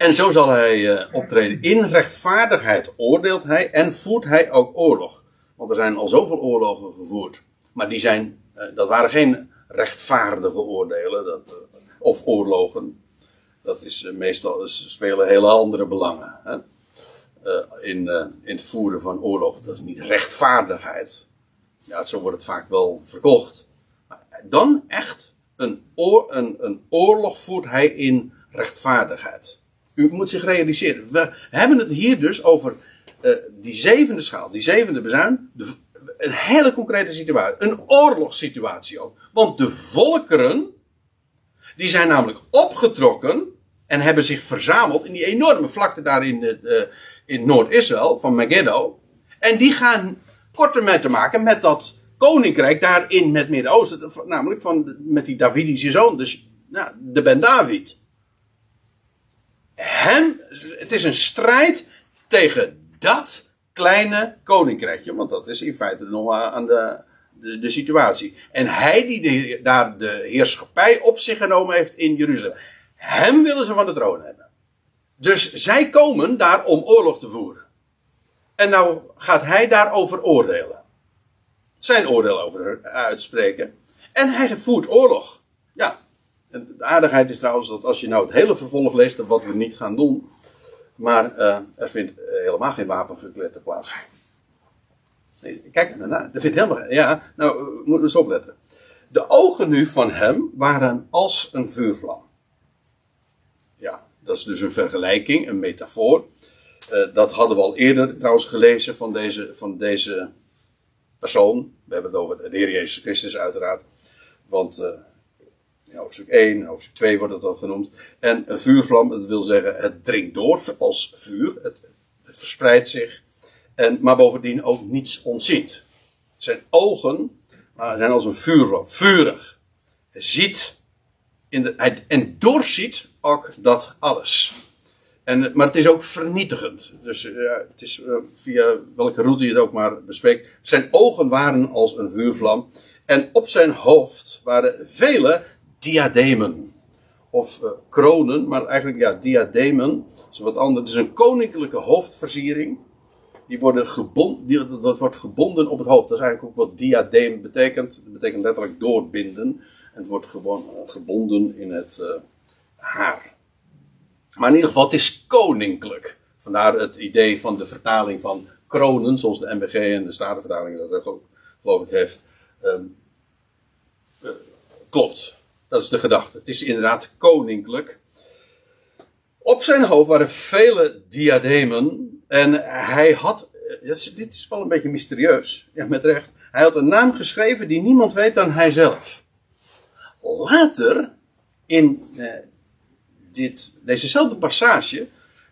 En zo zal hij uh, optreden. In rechtvaardigheid oordeelt hij en voert hij ook oorlog. Want er zijn al zoveel oorlogen gevoerd. Maar die zijn, uh, dat waren geen rechtvaardige oordelen dat, uh, of oorlogen. Dat is meestal, spelen hele andere belangen. Hè? in, in het voeren van oorlog. Dat is niet rechtvaardigheid. Ja, zo wordt het vaak wel verkocht. Maar dan echt een, een, een oorlog voert hij in rechtvaardigheid. U moet zich realiseren. We hebben het hier dus over uh, die zevende schaal, die zevende bezuin. De, een hele concrete situatie. Een oorlogssituatie ook. Want de volkeren, die zijn namelijk opgetrokken en hebben zich verzameld in die enorme vlakte daar in, uh, in Noord-Israël, van Megiddo. En die gaan korter mee te maken met dat koninkrijk daar in het Midden-Oosten. Namelijk van, met die Davidische zoon, dus nou, de Ben David het is een strijd tegen dat kleine koninkrijkje. Want dat is in feite nog aan de, de, de situatie. En hij die daar de heerschappij op zich genomen heeft in Jeruzalem. Hem willen ze van de troon hebben. Dus zij komen daar om oorlog te voeren. En nou gaat hij daarover oordelen. Zijn oordeel over uitspreken. En hij voert oorlog. En de aardigheid is trouwens dat als je nou het hele vervolg leest, wat we niet gaan doen, maar uh, er vindt uh, helemaal geen wapengekletter plaats. Nee, kijk ernaar, er vindt helemaal Ja, nou, we moeten eens opletten. De ogen nu van hem waren als een vuurvlam. Ja, dat is dus een vergelijking, een metafoor. Dat hadden we al eerder trouwens gelezen van deze, van deze persoon. We hebben het over de Heer Jezus Christus uiteraard. Want hoofdstuk 1, hoofdstuk 2 wordt het al genoemd. En een vuurvlam, dat wil zeggen, het dringt door als vuur. Het, het verspreidt zich. En, maar bovendien ook niets ontziet. Zijn ogen zijn als een vuurvlam, vurig. Hij ziet in de, hij, en doorziet ook dat alles. En, maar het is ook vernietigend. Dus uh, het is uh, via welke route je het ook maar bespreekt. Zijn ogen waren als een vuurvlam. En op zijn hoofd waren vele diademen. Of uh, kronen, maar eigenlijk ja, diademen. Dat is wat anders. Het is een koninklijke hoofdversiering. Die die, wordt gebonden op het hoofd. Dat is eigenlijk ook wat diadeem betekent. Dat betekent letterlijk doorbinden. En het wordt gewoon uh, gebonden in het uh, haar. Maar in ieder geval, het is koninklijk. Vandaar het idee van de vertaling van kronen, zoals de MBG en de Statenvertaling dat ook, geloof ik, heeft. Um, klopt. Dat is de gedachte. Het is inderdaad koninklijk. Op zijn hoofd waren vele diademen. En hij had. Dit is wel een beetje mysterieus. Ja, met recht. Hij had een naam geschreven die niemand weet dan hijzelf. Later, in eh, dit, dezezelfde passage,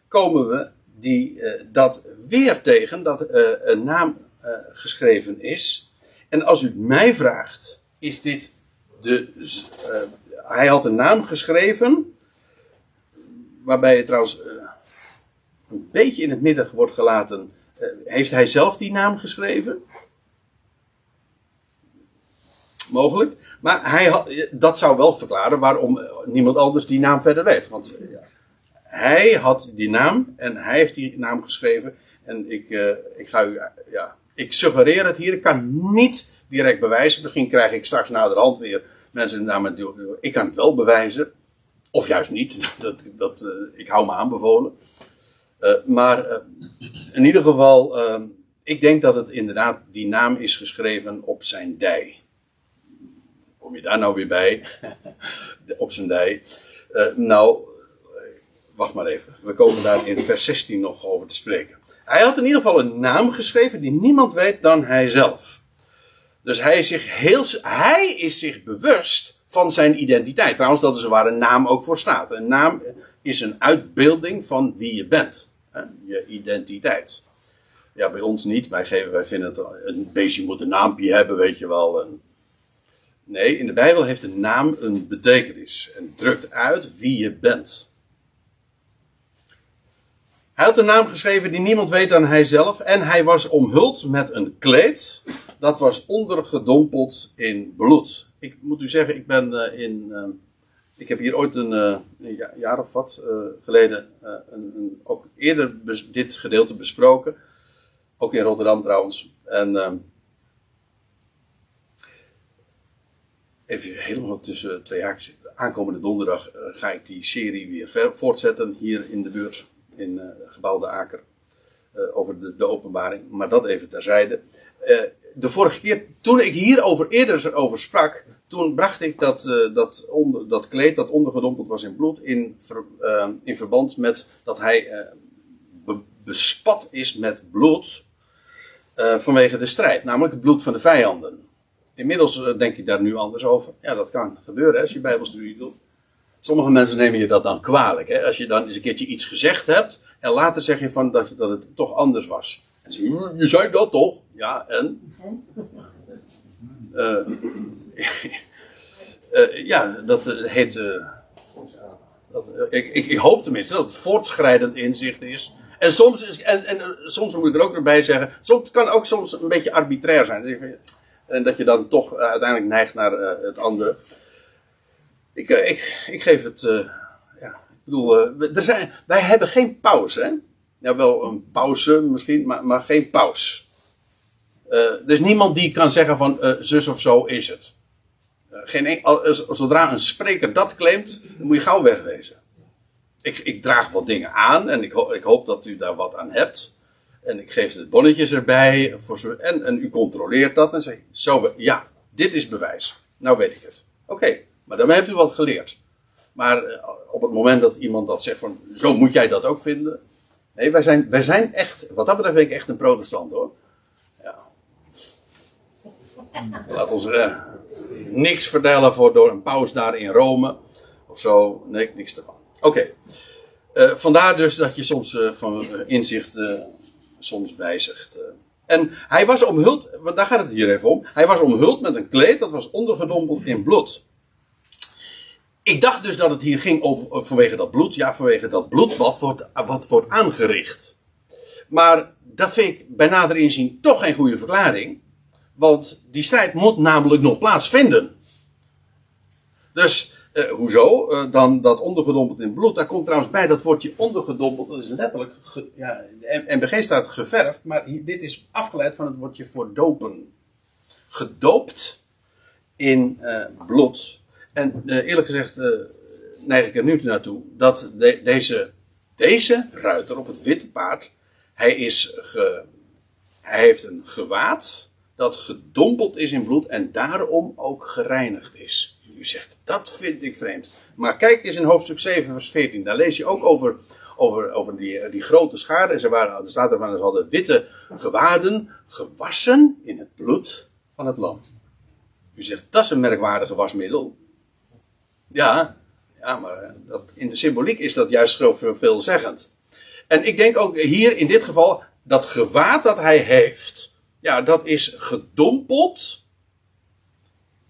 komen we die, eh, dat weer tegen, dat eh, een naam eh, geschreven is. En als u mij vraagt, is dit de, uh, hij had een naam geschreven, waarbij het trouwens uh, een beetje in het midden wordt gelaten. Uh, heeft hij zelf die naam geschreven? Mogelijk. Maar hij dat zou wel verklaren waarom niemand anders die naam verder weet. Want hij had die naam en hij heeft die naam geschreven. En ik, ik ga u, ja, ik suggereer het hier. Ik kan niet direct bewijzen. Misschien krijg ik straks naderhand weer mensen naar me. Ik kan het wel bewijzen. Of juist niet. Dat, dat, uh, ik hou me aanbevolen. maar in ieder geval, ik denk dat het inderdaad die naam is geschreven op zijn dij. Kom je daar nou weer bij? op zijn dij. nou, wacht maar even. We komen daar in vers 16 nog over te spreken. Hij had in ieder geval een naam geschreven die niemand weet dan hij zelf. Dus hij is zich, heel, hij is zich bewust van zijn identiteit. Trouwens, dat is waar een naam ook voor staat. Een naam is een uitbeelding van wie je bent. Je identiteit. Ja, bij ons niet. Wij, geven, wij vinden het een beestje moet een naampje hebben, weet je wel. Nee, in de Bijbel heeft een naam een betekenis. En drukt uit wie je bent. Hij had een naam geschreven die niemand weet dan hij zelf. En hij was omhuld met een kleed. Dat was ondergedompeld in bloed. Ik moet u zeggen, ik ben uh, in. Uh, ik heb hier ooit een, een jaar of wat geleden. Een, een, ook eerder dit gedeelte besproken. Ook in Rotterdam trouwens. En. even helemaal tussen twee haakjes. Aankomende donderdag ga ik die serie weer voortzetten hier in de buurt in uh, gebouw De Aker. Over de, de, openbaring. Maar dat even terzijde. De vorige keer, toen ik hierover eerder over sprak. Toen bracht ik dat, dat, onder, dat kleed dat ondergedompeld was in bloed. In, ver, in verband met dat hij be, bespat is met bloed. vanwege de strijd. Namelijk het bloed van de vijanden. Inmiddels denk ik daar nu anders over. Ja, dat kan gebeuren hè, als je Bijbelstudie doet. Sommige mensen nemen je dat dan kwalijk. Hè? Als je dan eens een keertje iets gezegd hebt. En later zeg je van dat, dat het toch anders was. En ze je, zei dat toch? Ja, en? Uh, uh, ja, dat heet. Uh, dat, ik, ik, ik, hoop tenminste dat het voortschrijdend inzicht is. En soms, is, en, en soms moet ik er ook erbij zeggen. Soms, het kan ook soms een beetje arbitrair zijn. En dat je dan toch uiteindelijk neigt naar het andere. Ik, eh, ik, ik geef het. Ja, ik bedoel, er zijn, wij hebben geen pauze, hè? Ja, wel een pauze misschien, maar, maar geen paus. Uh, is niemand die kan zeggen van zus of zo is het. geen, zodra een spreker dat claimt, dan moet je gauw wegwezen. Ik, ik draag wat dingen aan en ik, ik hoop dat u daar wat aan hebt. En ik geef de bonnetjes erbij. Voor en, en u controleert dat en zegt: Zo, ja, dit is bewijs. Nou weet ik het. Oké. Maar daarmee hebt u wat geleerd. Maar op het moment dat iemand dat zegt van, zo moet jij dat ook vinden. Nee, wij zijn, wij zijn echt, wat dat betreft ben ik echt een protestant hoor. Ja. Laat ons uh, niks vertellen voor door een paus daar in Rome. Of zo, nee, niks ervan. Oké. Uh, vandaar dus dat je soms uh, van inzicht soms wijzigt. En hij was omhuld, daar gaat het hier even om. Hij was omhuld met een kleed dat was ondergedompeld in bloed. Ik dacht dus dat het hier ging over, vanwege dat bloed. Ja, vanwege dat bloed wat wordt, wat wordt aangericht. Maar dat vind ik bij nader inzien toch geen goede verklaring. Want die strijd moet namelijk nog plaatsvinden. Dus, eh, hoezo? Eh, dan dat ondergedompeld in bloed. Daar komt trouwens bij dat woordje ondergedompeld. Dat is letterlijk, ge, ja, MBG staat geverfd. Maar dit is afgeleid van het woordje voor dopen. Gedoopt in uh, bloed. En uh, eerlijk gezegd uh, neig ik er nu naartoe dat de, deze, deze ruiter op het witte paard, hij, is ge, hij heeft een gewaad dat gedompeld is in bloed en daarom ook gereinigd is. U zegt, dat vind ik vreemd. Maar kijk eens in hoofdstuk 7, vers 14. Daar lees je ook over, over, over die, die grote schade. En ze waren, er staat ervan, ze hadden witte gewaden gewassen in het bloed van het lam. U zegt, dat is een merkwaardige wasmiddel. Ja, ja maar eh, dat, in de symboliek is dat juist veel veelzeggend. En ik denk ook hier in dit geval, dat gewaad dat hij heeft, ja, dat is gedompeld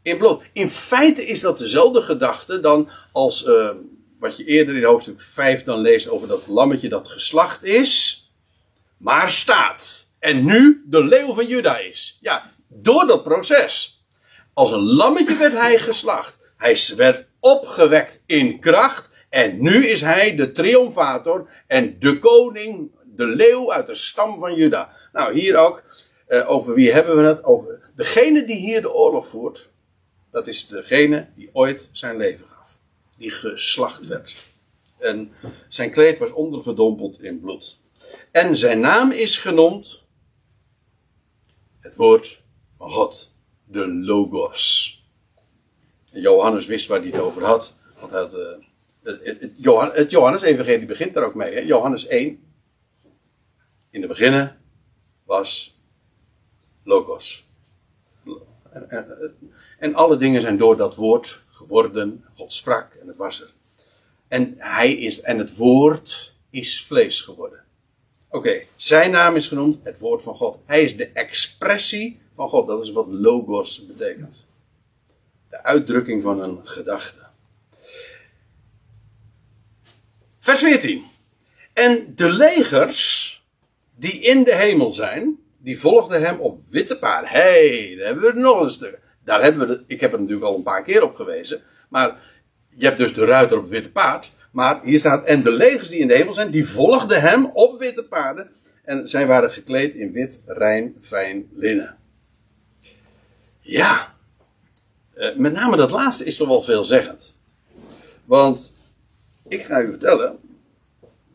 in bloed. In feite is dat dezelfde gedachte dan als uh, wat je eerder in hoofdstuk 5 dan leest over dat lammetje dat geslacht is, maar staat. En nu de leeuw van Juda is. Ja, door dat proces. Als een lammetje werd hij geslacht. Hij werd opgewekt in kracht. En nu is hij de triomfator en de koning De leeuw uit de stam van Juda. Nou, hier ook. eh, over wie hebben we het? Over degene die hier de oorlog voert. Dat is degene die ooit zijn leven gaf. Die geslacht werd. En zijn kleed was ondergedompeld in bloed. En zijn naam is genoemd. Het woord van God. De Logos. Johannes wist waar hij het over had. Want hij had, eh, het, het, het Johan- het Johannes-evangelie begint daar ook mee. Hè? Johannes 1. In de beginnen was Logos. En, en, en alle dingen zijn door dat woord geworden. God sprak en het was er. En hij is, en het woord is vlees geworden. Oké, zijn naam is genoemd het woord van God. Hij is de expressie van God. Dat is wat logos betekent. De uitdrukking van een gedachte. Vers 14. En de legers die in de hemel zijn, die volgden hem op witte paarden. Hé, hey, daar hebben we nog een stuk. Daar hebben we de, ik heb er natuurlijk al een paar keer op gewezen. Maar je hebt dus de ruiter op het witte paard. Maar hier staat, en de legers die in de hemel zijn, die volgden hem op witte paarden. En zij waren gekleed in wit, rein, fijn linnen. Ja, met name dat laatste is toch wel veelzeggend. Want ik ga u vertellen,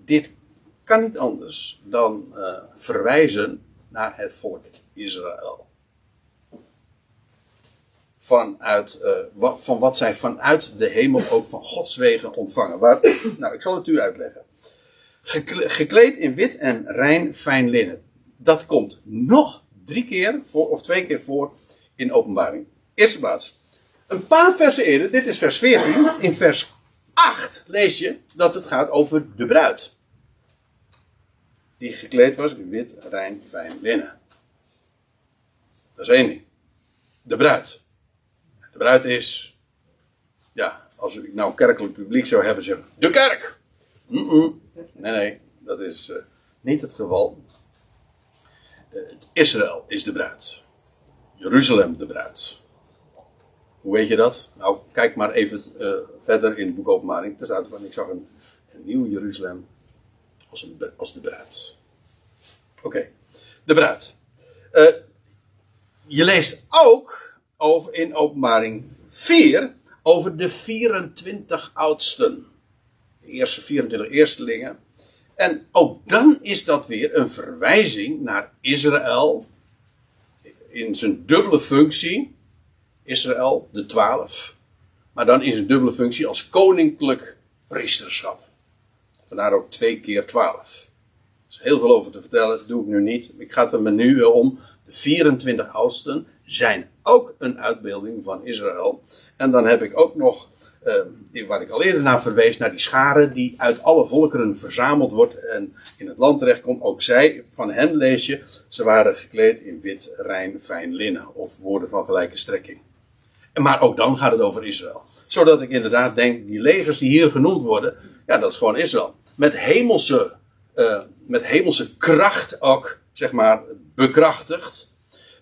dit kan niet anders dan eh, verwijzen naar het volk Israël. Vanuit, eh, van wat zij vanuit de hemel ook van Gods wegen ontvangen. Nou, ik zal het u uitleggen. Gekle- gekleed in wit en rein fijn linnen. Dat komt nog drie keer voor, of twee keer voor in openbaring. Eerste plaats. Een paar versen eerder, dit is vers 14. In vers 8 lees je dat het gaat over de bruid. Die gekleed was in wit, rein, fijn linnen. Dat is één ding. De bruid. De bruid is, ja, als ik nou kerkelijk publiek zou hebben, zeg de kerk. Nee, nee, dat is eh, niet het geval. Eh, Israël is de bruid. Jeruzalem de bruid. Hoe weet je dat? Nou, kijk maar even eh, verder in het boek Openbaring. Daar staat van, ik zag een, een nieuw Jeruzalem als, een, als de bruid. Oké, de bruid. Eh, je leest ook over in Openbaring 4 over de 24 oudsten. De eerste 24 eerstelingen. En ook dan is dat weer een verwijzing naar Israël in zijn dubbele functie. Israël, de twaalf. Maar dan in zijn dubbele functie als koninklijk priesterschap. Vandaar ook twee keer twaalf. Er is heel veel over te vertellen, dat doe ik nu niet. Ik ga het er me nu om. De 24 oudsten zijn ook een uitbeelding van Israël. En dan heb ik ook nog, eh, waar ik al eerder naar verwees, naar die schare die uit alle volkeren verzameld wordt en in het land terechtkomt. Ook zij, van hen lees je, ze waren gekleed in wit, rein, fijn linnen of woorden van gelijke strekking. Maar ook dan gaat het over Israël. Zodat ik inderdaad denk, die legers die hier genoemd worden, ja, dat is gewoon Israël. Met hemelse, eh, met hemelse kracht ook, zeg maar, bekrachtigd.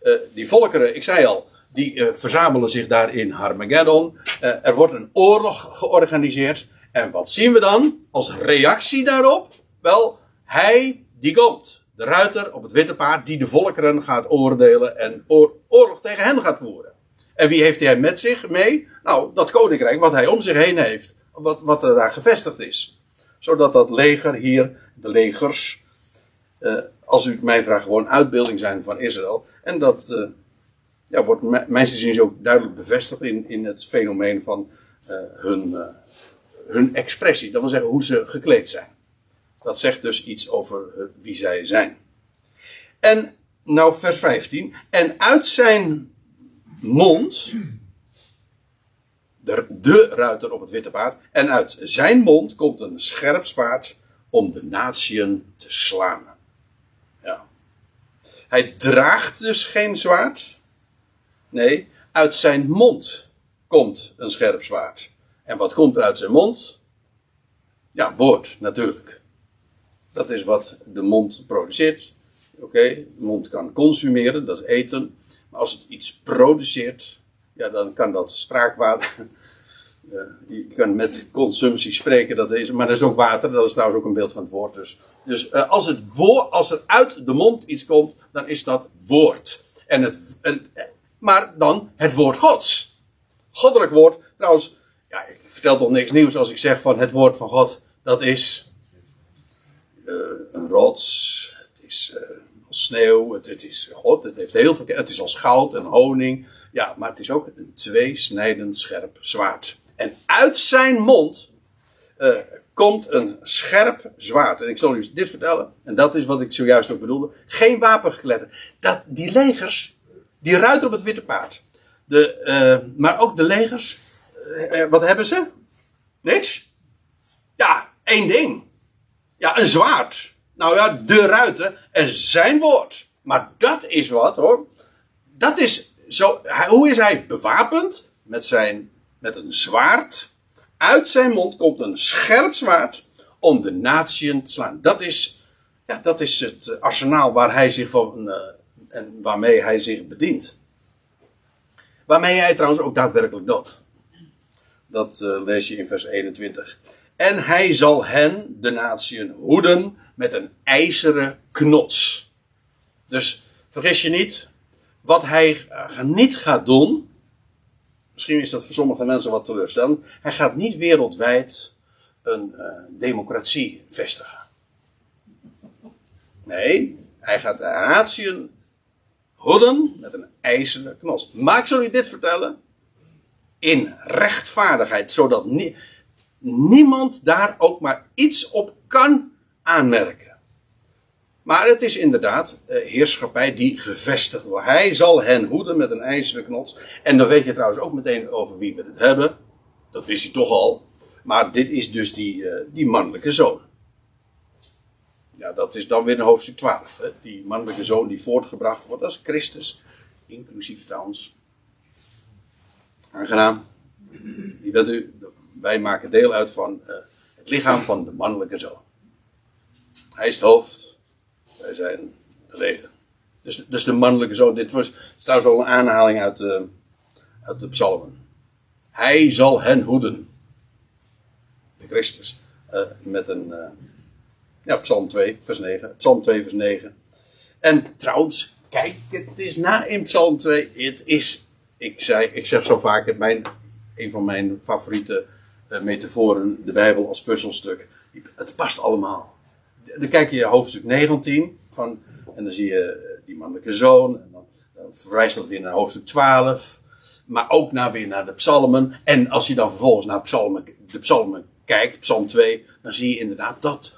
Eh, die volkeren, ik zei al, die eh, verzamelen zich daar in Harmageddon. Er wordt een oorlog georganiseerd. En wat zien we dan als reactie daarop? Wel, hij die komt. De ruiter op het witte paard die de volkeren gaat oordelen en oor- oorlog tegen hen gaat voeren. En wie heeft hij met zich mee? Nou, dat koninkrijk wat hij om zich heen heeft. Wat, wat er daar gevestigd is. Zodat dat leger hier, de legers, eh, als u mij vraagt, gewoon uitbeelding zijn van Israël. En dat eh, ja, wordt ook duidelijk bevestigd in, in het fenomeen van eh, hun, hun expressie. Dat wil zeggen hoe ze gekleed zijn. Dat zegt dus iets over wie zij zijn. En nou vers 15. En uit zijn mond, de, de ruiter op het witte paard, en uit zijn mond komt een scherp zwaard om de natieën te slaan. Ja. Hij draagt dus geen zwaard. Nee, uit zijn mond komt een scherp zwaard. En wat komt er uit zijn mond? Ja, woord natuurlijk. Dat is wat de mond produceert. Oké, de mond kan consumeren, dat is eten. Als het iets produceert, ja, dan kan dat spraakwater. je kan met consumptie spreken, dat is, maar dat is ook water, dat is trouwens ook een beeld van het woord. Dus, dus uh, als, het als er uit de mond iets komt, dan is dat woord. En het, en, maar dan het woord Gods. Goddelijk woord, trouwens, ja, ik vertel toch niks nieuws als ik zeg van het woord van God, dat is een rots, het is sneeuw, het, is God, het heeft heel veel, het is als goud en honing, ja, maar het is ook een tweesnijdend scherp zwaard. En uit zijn mond uh, komt een scherp zwaard. En ik zal u dit vertellen, en dat is wat ik zojuist ook bedoelde. Geen wapengeletter. Dat, die legers, die ruiten op het witte paard. De, uh, maar ook de legers, uh, wat hebben ze? Niks? Ja, één ding. Ja, een zwaard. Nou ja, de ruiten en zijn woord. Maar dat is wat hoor. Dat is zo. Hoe is hij bewapend? Met zijn met een zwaard. Uit zijn mond komt een scherp zwaard om de natieën te slaan. Dat is, ja, dat is het arsenaal waar hij zich van, uh, en waarmee hij zich bedient. Waarmee hij trouwens ook daadwerkelijk dood. Dat uh, lees je in vers 21. En hij zal hen, de natieën, hoeden met een ijzeren knots. Dus vergis je niet, wat hij uh, niet gaat doen, Misschien is dat voor sommige mensen wat teleurstellend. Hij gaat niet wereldwijd een uh, democratie vestigen. Nee, hij gaat de natieën hoeden met een ijzeren. Maar ik zal u dit vertellen. In rechtvaardigheid, zodat niemand daar ook maar iets op kan aanmerken. Maar het is inderdaad uh, heerschappij die gevestigd wordt. Hij zal hen hoeden met een ijzeren knots. En dan weet je trouwens ook meteen over wie we het hebben. Dat wist hij toch al. Maar dit is dus die, uh, die mannelijke zoon. Ja, dat is dan weer in hoofdstuk 12. Hè? Die mannelijke zoon die voortgebracht wordt als Christus. Inclusief trouwens. Aangenaam. Wie bent u? Wij maken deel uit van uh, het lichaam van de mannelijke zoon. Hij is het hoofd. Wij zijn de leden. Dus, dus de mannelijke zoon. Dit was trouwens al een aanhaling uit de, uit de psalmen. Hij zal hen hoeden. De Christus. Uh, met een. Uh, ja, Psalm 2, vers 9. Psalm 2, vers 9. En trouwens, kijk het is na in Psalm 2. Het is. Ik, zei, ik zeg zo vaak, mijn, een van mijn favoriete uh, metaforen, de Bijbel als puzzelstuk. Het past allemaal dan kijk je hoofdstuk 19 van, en dan zie je eh, die mannelijke zoon. En dan, verwijst dat weer naar hoofdstuk 12. Maar ook naar, weer naar de psalmen. En als je dan vervolgens naar de psalmen kijkt, psalm 2, dan zie je inderdaad dat.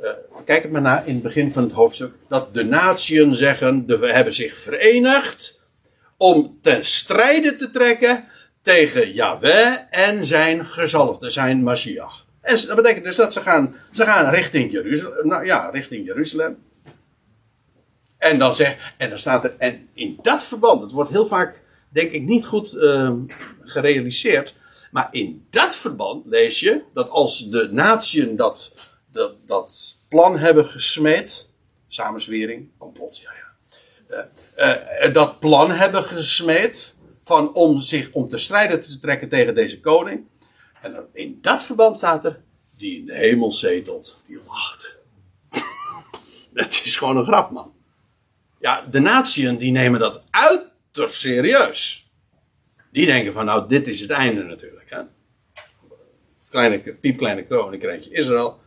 Uh, kijk het maar na in het begin van het hoofdstuk. Dat de natieën zeggen, de, hebben zich verenigd om ten strijde te trekken tegen Yahweh en zijn gezalfde, zijn Mashiach. En dat betekent dus dat ze gaan, ze gaan richting Jeruzalem. Nou ja, richting Jeruzalem. En dan, zeg, en dan staat er, en in dat verband, het wordt heel vaak, denk ik, niet goed uh, gerealiseerd. Maar in dat verband lees je dat als de natieën dat, dat, dat plan hebben gesmeed, samenzwering, complot, ja, ja. Uh, uh, dat plan hebben gesmeed van om zich om te strijden te trekken tegen deze koning. En in dat verband staat er, die in de hemel zetelt, die lacht. Het is gewoon een grap, man. Ja, de natieën die nemen dat uiterst serieus. Die denken van, nou, dit is het einde natuurlijk. Hè? Het kleine, piepkleine koninkrijkje Israël.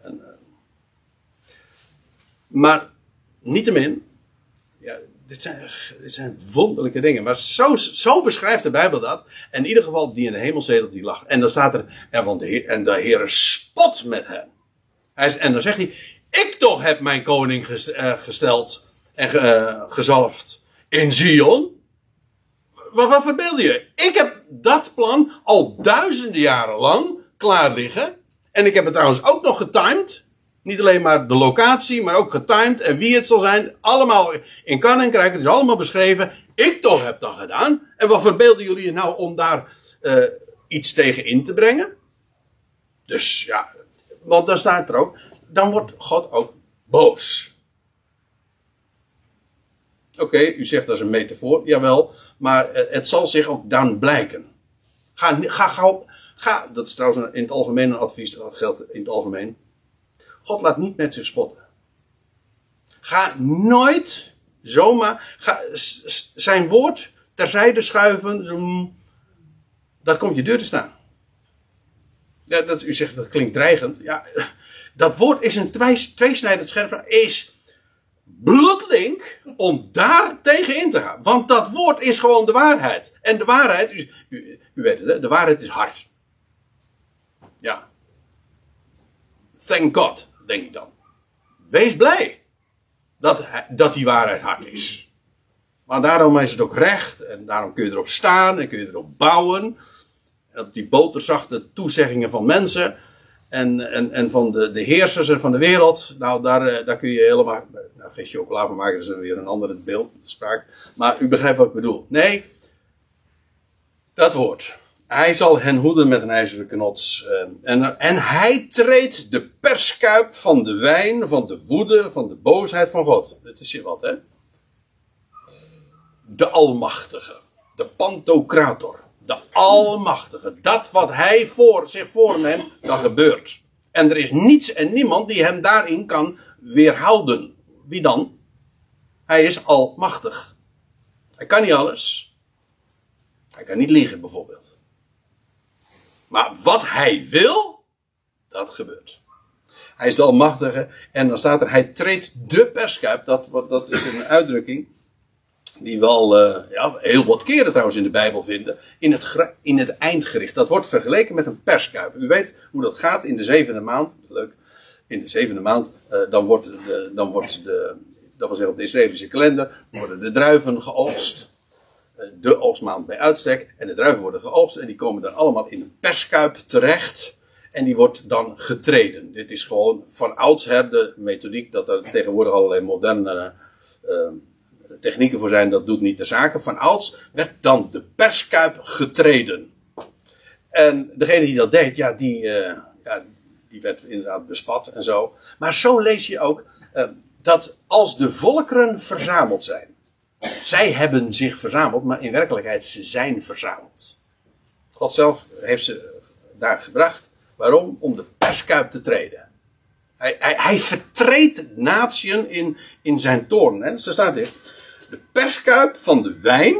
En, uh, maar, niettemin, dit zijn, zijn wonderlijke dingen. Maar zo, zo beschrijft de Bijbel dat. En in ieder geval, die in de hemel zedelt, die lacht. En dan staat er, en, de Heer, en de Heer spot met hem. Hij, en dan zegt hij, ik toch heb mijn koning eh, gesteld en uh, gezalfd in Zion. Wat, wat verbeeld je? Ik heb dat plan al duizenden jaren lang klaar liggen. En ik heb het trouwens ook nog getimed. Niet alleen maar de locatie, maar ook getimed en wie het zal zijn. Allemaal in Koninkrijk, het is allemaal beschreven. Ik toch heb dat gedaan. En wat verbeelden jullie nou om daar uh, iets tegen in te brengen? Dus ja, want dan staat er ook, dan wordt God ook boos. Oké, u zegt dat is een metafoor, jawel, maar het zal zich ook dan blijken. Ga, ga, ga, ga, dat is trouwens in het algemeen een advies, dat geldt in het algemeen. God laat niet met zich spotten. Ga nooit zomaar, ga, zijn woord terzijde schuiven, zo, dat komt je deur te staan. Ja, dat, u zegt dat klinkt dreigend. Ja, dat woord is een tweesnijdend scherp, is bloedlink om daar tegen in te gaan. Want dat woord is gewoon de waarheid. En de waarheid, u, u, u weet het, hè? de waarheid is hard. Ja. Thank God, denk ik dan. Wees blij dat, dat die waarheid hard is. Maar daarom is het ook recht en daarom kun je erop staan en kun je erop bouwen. En op die boterzachte toezeggingen van mensen en, en, en van de, de heersers en van de wereld. Nou, daar, eh, daar kun je helemaal. Nou, geen chocola van maken, dat is weer een ander beeld, spraak. Maar u begrijpt wat ik bedoel. Nee, dat woord. Hij zal hen hoeden met een ijzeren knots. Eh, en, en hij treedt de perskuip van de wijn, van de woede, van de boosheid van God. Dat is hier wat, hè? De Almachtige. De Pantocrator. De Almachtige. Dat wat hij voor zich voorneemt, dat gebeurt. En er is niets en niemand die hem daarin kan weerhouden. Wie dan? Hij is almachtig. Hij kan niet alles. Hij kan niet liegen, bijvoorbeeld. Maar wat hij wil, dat gebeurt. Hij is de Almachtige. En dan staat er, hij treedt de perskuip. Dat, dat is een uitdrukking die we al uh, ja, heel wat keren trouwens in de Bijbel vinden, in het, in het eindgericht. Dat wordt vergeleken met een perskuip. U weet hoe dat gaat in de zevende maand. Leuk. In de zevende maand, uh, dan wordt, de, dan wordt de, dat zeggen op de Israëlische kalender, worden de druiven geoogst. De oogstmaand bij uitstek. En de druiven worden geoogst en die komen dan allemaal in een perskuip terecht. En die wordt dan getreden. Dit is gewoon van oudsher de methodiek dat er tegenwoordig allerlei moderne technieken voor zijn, dat doet niet de zaken. Van ouds werd dan de perskuip getreden. En degene die dat deed, ja, die, uh, ja, die werd inderdaad bespat en zo. Maar zo lees je ook uh, dat als de volkeren verzameld zijn. Zij hebben zich verzameld, maar in werkelijkheid ze zijn verzameld. God zelf heeft ze daar gebracht. Waarom? Om de perskuip te treden. Hij, hij, hij vertreedt natieën in, in zijn toorn. Hè? Zo staat dit de perskuip van de wijn,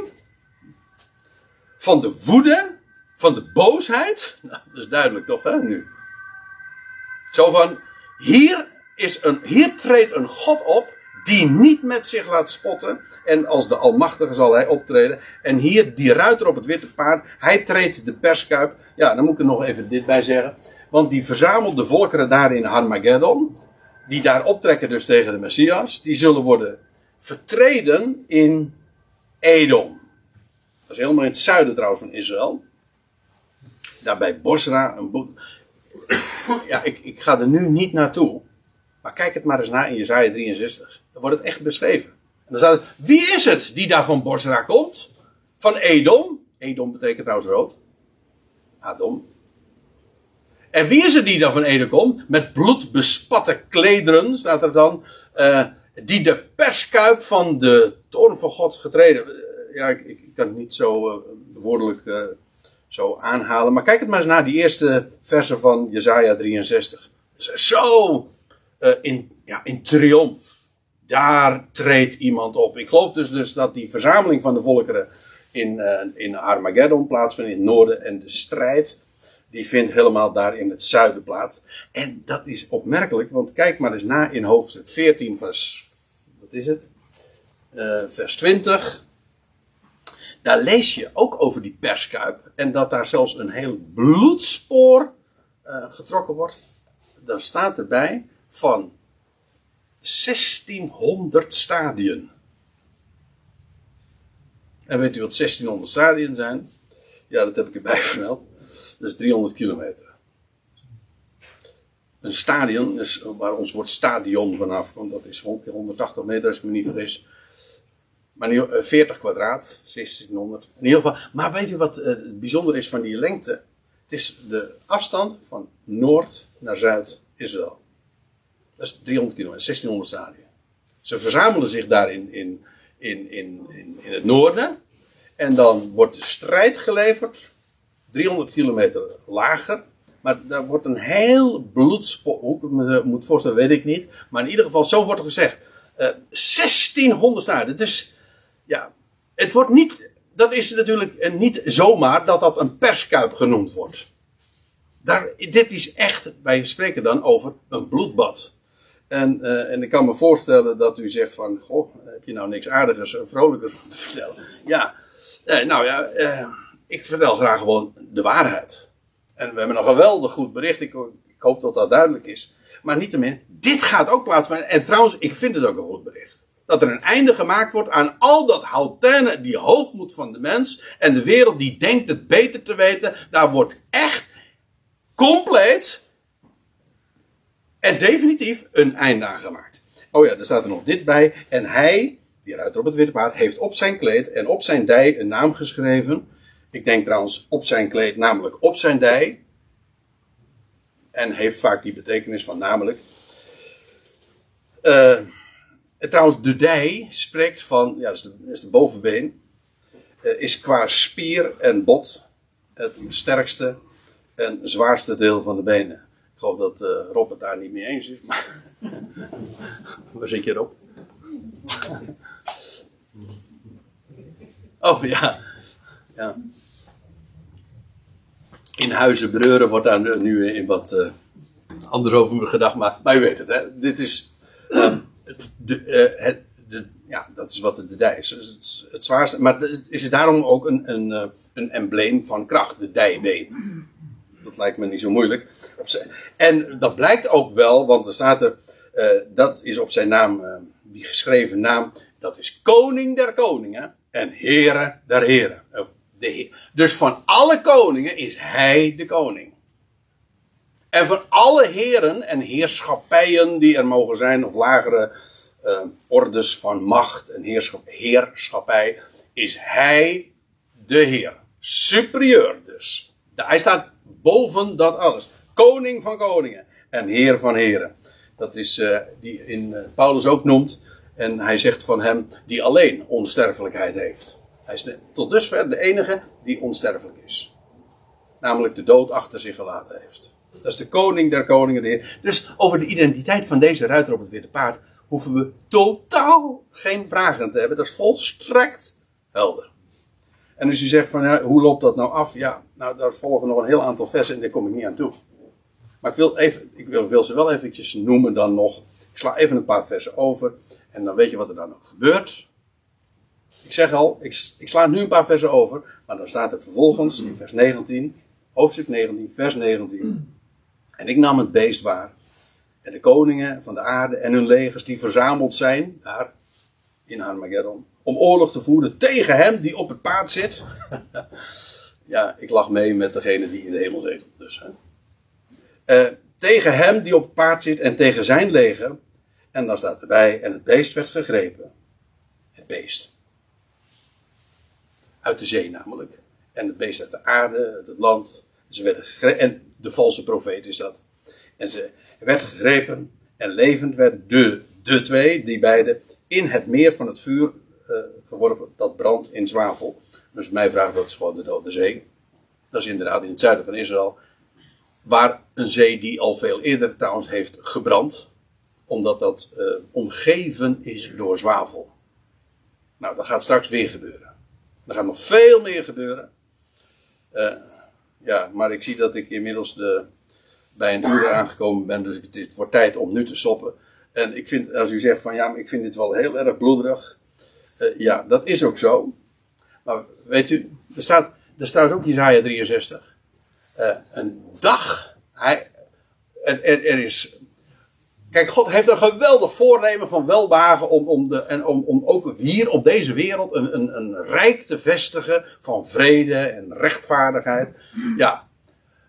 van de woede, van de boosheid. Nou, dat is duidelijk toch, hè, nu. Zo van, hier, is een, hier treedt een God op die niet met zich laat spotten. En als de Almachtige zal hij optreden. En hier, die ruiter op het witte paard, hij treedt de perskuip. Ja, dan moet ik er nog even dit bij zeggen. Want die verzamelde volkeren daar in Armageddon, die daar optrekken dus tegen de Messias, die zullen worden vertreden in Edom. Dat is helemaal in het zuiden trouwens van Israël. Daar bij Bosra. Een. Ja, ik, ik ga er nu niet naartoe. Maar kijk het maar eens na in Jezaja 63. Dan wordt het echt beschreven. En dan staat het, wie is het die daar van Bosra komt? Van Edom. Edom betekent trouwens rood. Adom. En wie is het die daar van Edom komt? Met bloed bespatte klederen, staat er dan. Uh, die de perskuip van de toorn van God getreden. Eh, ja, ik, ik kan het niet zo uh, woordelijk zo aanhalen. Maar kijk het maar eens naar die eerste versen van Jezaja 63. Zo in, ja, in triomf. Daar treedt iemand op. Ik geloof dus, dus dat die verzameling van de volkeren in, in Armageddon plaatsvindt in het noorden. En de strijd die vindt helemaal daar in het zuiden plaats. En dat is opmerkelijk, want kijk maar eens na in hoofdstuk 14, vers. Wat is het? Uh, vers 20. Daar lees je ook over die perskuip. En dat daar zelfs een heel bloedspoor uh, getrokken wordt. Dan staat erbij van 1600 stadien. En weet u wat 1600 stadien zijn? Ja, dat heb ik erbij vermeld. Dat is 300 kilometer. Een stadion, dus waar ons woord stadion vanaf komt, dat is 180 meter als ik me niet vergis. Maar 40 eh, kwadraat, 1600. In ieder geval. Maar weet je wat uh, bijzonder is van die lengte? Het is de afstand van noord naar zuid Israël. Dat is 300 kilometer, 1600 stadion. Ze verzamelen zich daar in, in, in, in, in het noorden. En dan wordt de strijd geleverd 300 kilometer lager. Maar daar wordt een heel bloedspoor. Ik me moet voorstellen, weet ik niet. Maar in ieder geval, zo wordt er gezegd. eh 1600 staden. Dus ja, het wordt niet. Dat is natuurlijk eh, niet zomaar dat dat een perskuip genoemd wordt. Daar, dit is echt, wij spreken dan over een bloedbad. En, eh, en ik kan me voorstellen dat u zegt van, goh, heb je nou niks aardigers, en vrolijkers om te vertellen? Ja, eh, nou ja, eh, ik vertel graag gewoon de waarheid. En we hebben een geweldig goed bericht, ik, ik hoop dat dat duidelijk is. Maar niettemin, dit gaat ook plaatsvinden. En trouwens, ik vind het ook een goed bericht. Dat er een einde gemaakt wordt aan al dat houtaine, die hoogmoed van de mens. En de wereld die denkt het beter te weten. Daar wordt echt compleet en definitief een einde aan gemaakt. Oh ja, er staat er nog dit bij. En hij, die ruiter op het witte paard, heeft op zijn kleed en op zijn dij een naam geschreven. Ik denk trouwens op zijn kleed, namelijk op zijn dij. En heeft vaak die betekenis van namelijk. Eh, trouwens, de dij spreekt van, ja, is de, is de bovenbeen. eh, is qua spier en bot het sterkste en zwaarste deel van de benen. Geloof dat eh, Rob het daar niet mee eens is. Maar Waar zit je Rob? Oh ja. ja. In Huizen Breuren wordt daar nu- in wat eh, anders over gedacht. Maar, maar weet het, hè? Dit is. ehm, de, eh, het, de, ja, dat is wat de, dij is. Het, het zwaarste. Maar het is daarom ook een, een, een embleem van kracht, de dijbeen. Dat lijkt me niet zo moeilijk. En dat blijkt ook wel, want er staat er, eh, dat is op zijn naam, eh, die geschreven naam, dat is koning der koningen en heren der heren. Of de. Dus van alle koningen is hij de koning. En van alle heren en heerschappijen die er mogen zijn, of lagere eh, ordes van macht en heerschap, heerschappij, is hij de Heer. Superieur dus. Hij staat boven dat alles. Koning van koningen en Heer van heren. Dat is eh, die in eh, Paulus ook noemt. En hij zegt van hem die alleen onsterfelijkheid heeft. Hij is tot dusver de enige die onsterfelijk is. Namelijk de dood achter zich gelaten heeft. Dat is de koning der koningen, de Heer. Dus over de identiteit van deze ruiter op het witte paard hoeven we totaal geen vragen te hebben. Dat is volstrekt helder. En als u zegt van ja, hoe loopt dat nou af? Ja, nou daar volgen nog een heel aantal versen en daar kom ik niet aan toe. Maar ik wil, even, ik wil, wil ze wel eventjes noemen dan nog. Ik sla even een paar versen over en dan weet je wat er dan ook gebeurt. Ik zeg al, ik, ik sla nu een paar versen over, maar dan staat er vervolgens in vers 19, hoofdstuk 19, vers 19. En ik nam het beest waar. En de koningen van de aarde en hun legers die verzameld zijn, daar in Armageddon, om oorlog te voeren tegen hem die op het paard zit. ja, ik lag mee met degene die in de hemel zetelt. Dus, hè. Eh, tegen hem die op het paard zit en tegen zijn leger. En dan staat erbij, en het beest werd gegrepen. Het beest. Uit de zee namelijk. En het beest uit de aarde, uit het land. Ze werden en de valse profeet is dat. En ze werd gegrepen en levend werd de, de twee, die beide, in het meer van het vuur eh, geworpen, dat brandt in zwavel. Dus mij vraagt dat is gewoon de Dode Zee. Dat is inderdaad in het zuiden van Israël. Waar een zee die al veel eerder trouwens heeft gebrand. Omdat dat eh, omgeven is door zwavel. Nou, dat gaat straks weer gebeuren. Er gaat nog veel meer gebeuren. Eh, ja, maar ik zie dat ik inmiddels de, bij een uur aangekomen ben. Dus het, wordt tijd om nu te stoppen. En ik vind, als u zegt van ja, maar ik vind dit wel heel erg bloederig. Eh, ja, dat is ook zo. Maar weet u, er staat, er staat ook Isaiah 63. Eh, een dag. Hij, er, is. Kijk, God heeft een geweldig voornemen van welwagen om, om, de, en om, om ook hier op deze wereld een, een, een rijk te vestigen van vrede en rechtvaardigheid. Ja,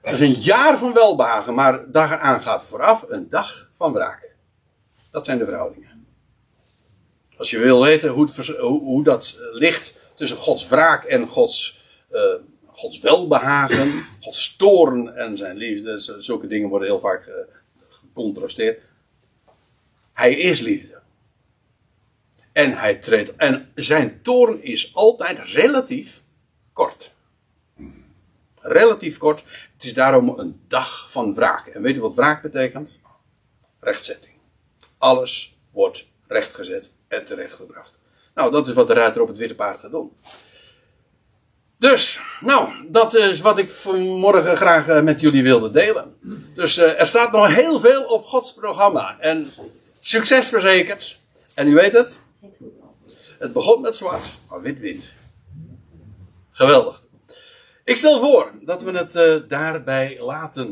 het is een jaar van welbehagen, maar daaraan gaat vooraf een dag van wraak. Dat zijn de verhoudingen. Als je wil weten hoe, het, hoe, hoe dat ligt tussen Gods wraak en Gods, eh, Gods welbehagen, Gods toorn en zijn liefde, zulke dingen worden heel vaak eh, gecontrasteerd. Hij is liefde. En hij treedt. En zijn toorn is altijd relatief kort. relatief kort. Het is daarom een dag van wraak. En weet u wat wraak betekent? Rechtzetting. Alles wordt rechtgezet en terechtgebracht. Nou, dat is wat de ruiter op het witte paard gaat doen. Dus, nou, dat is wat ik vanmorgen graag eh, met jullie wilde delen. Dus uh, er staat nog heel veel op Gods programma. En succes verzekerd. En u weet het. Het begon met zwart, maar wit wint. Geweldig. Ik stel voor dat we het uh, daarbij laten.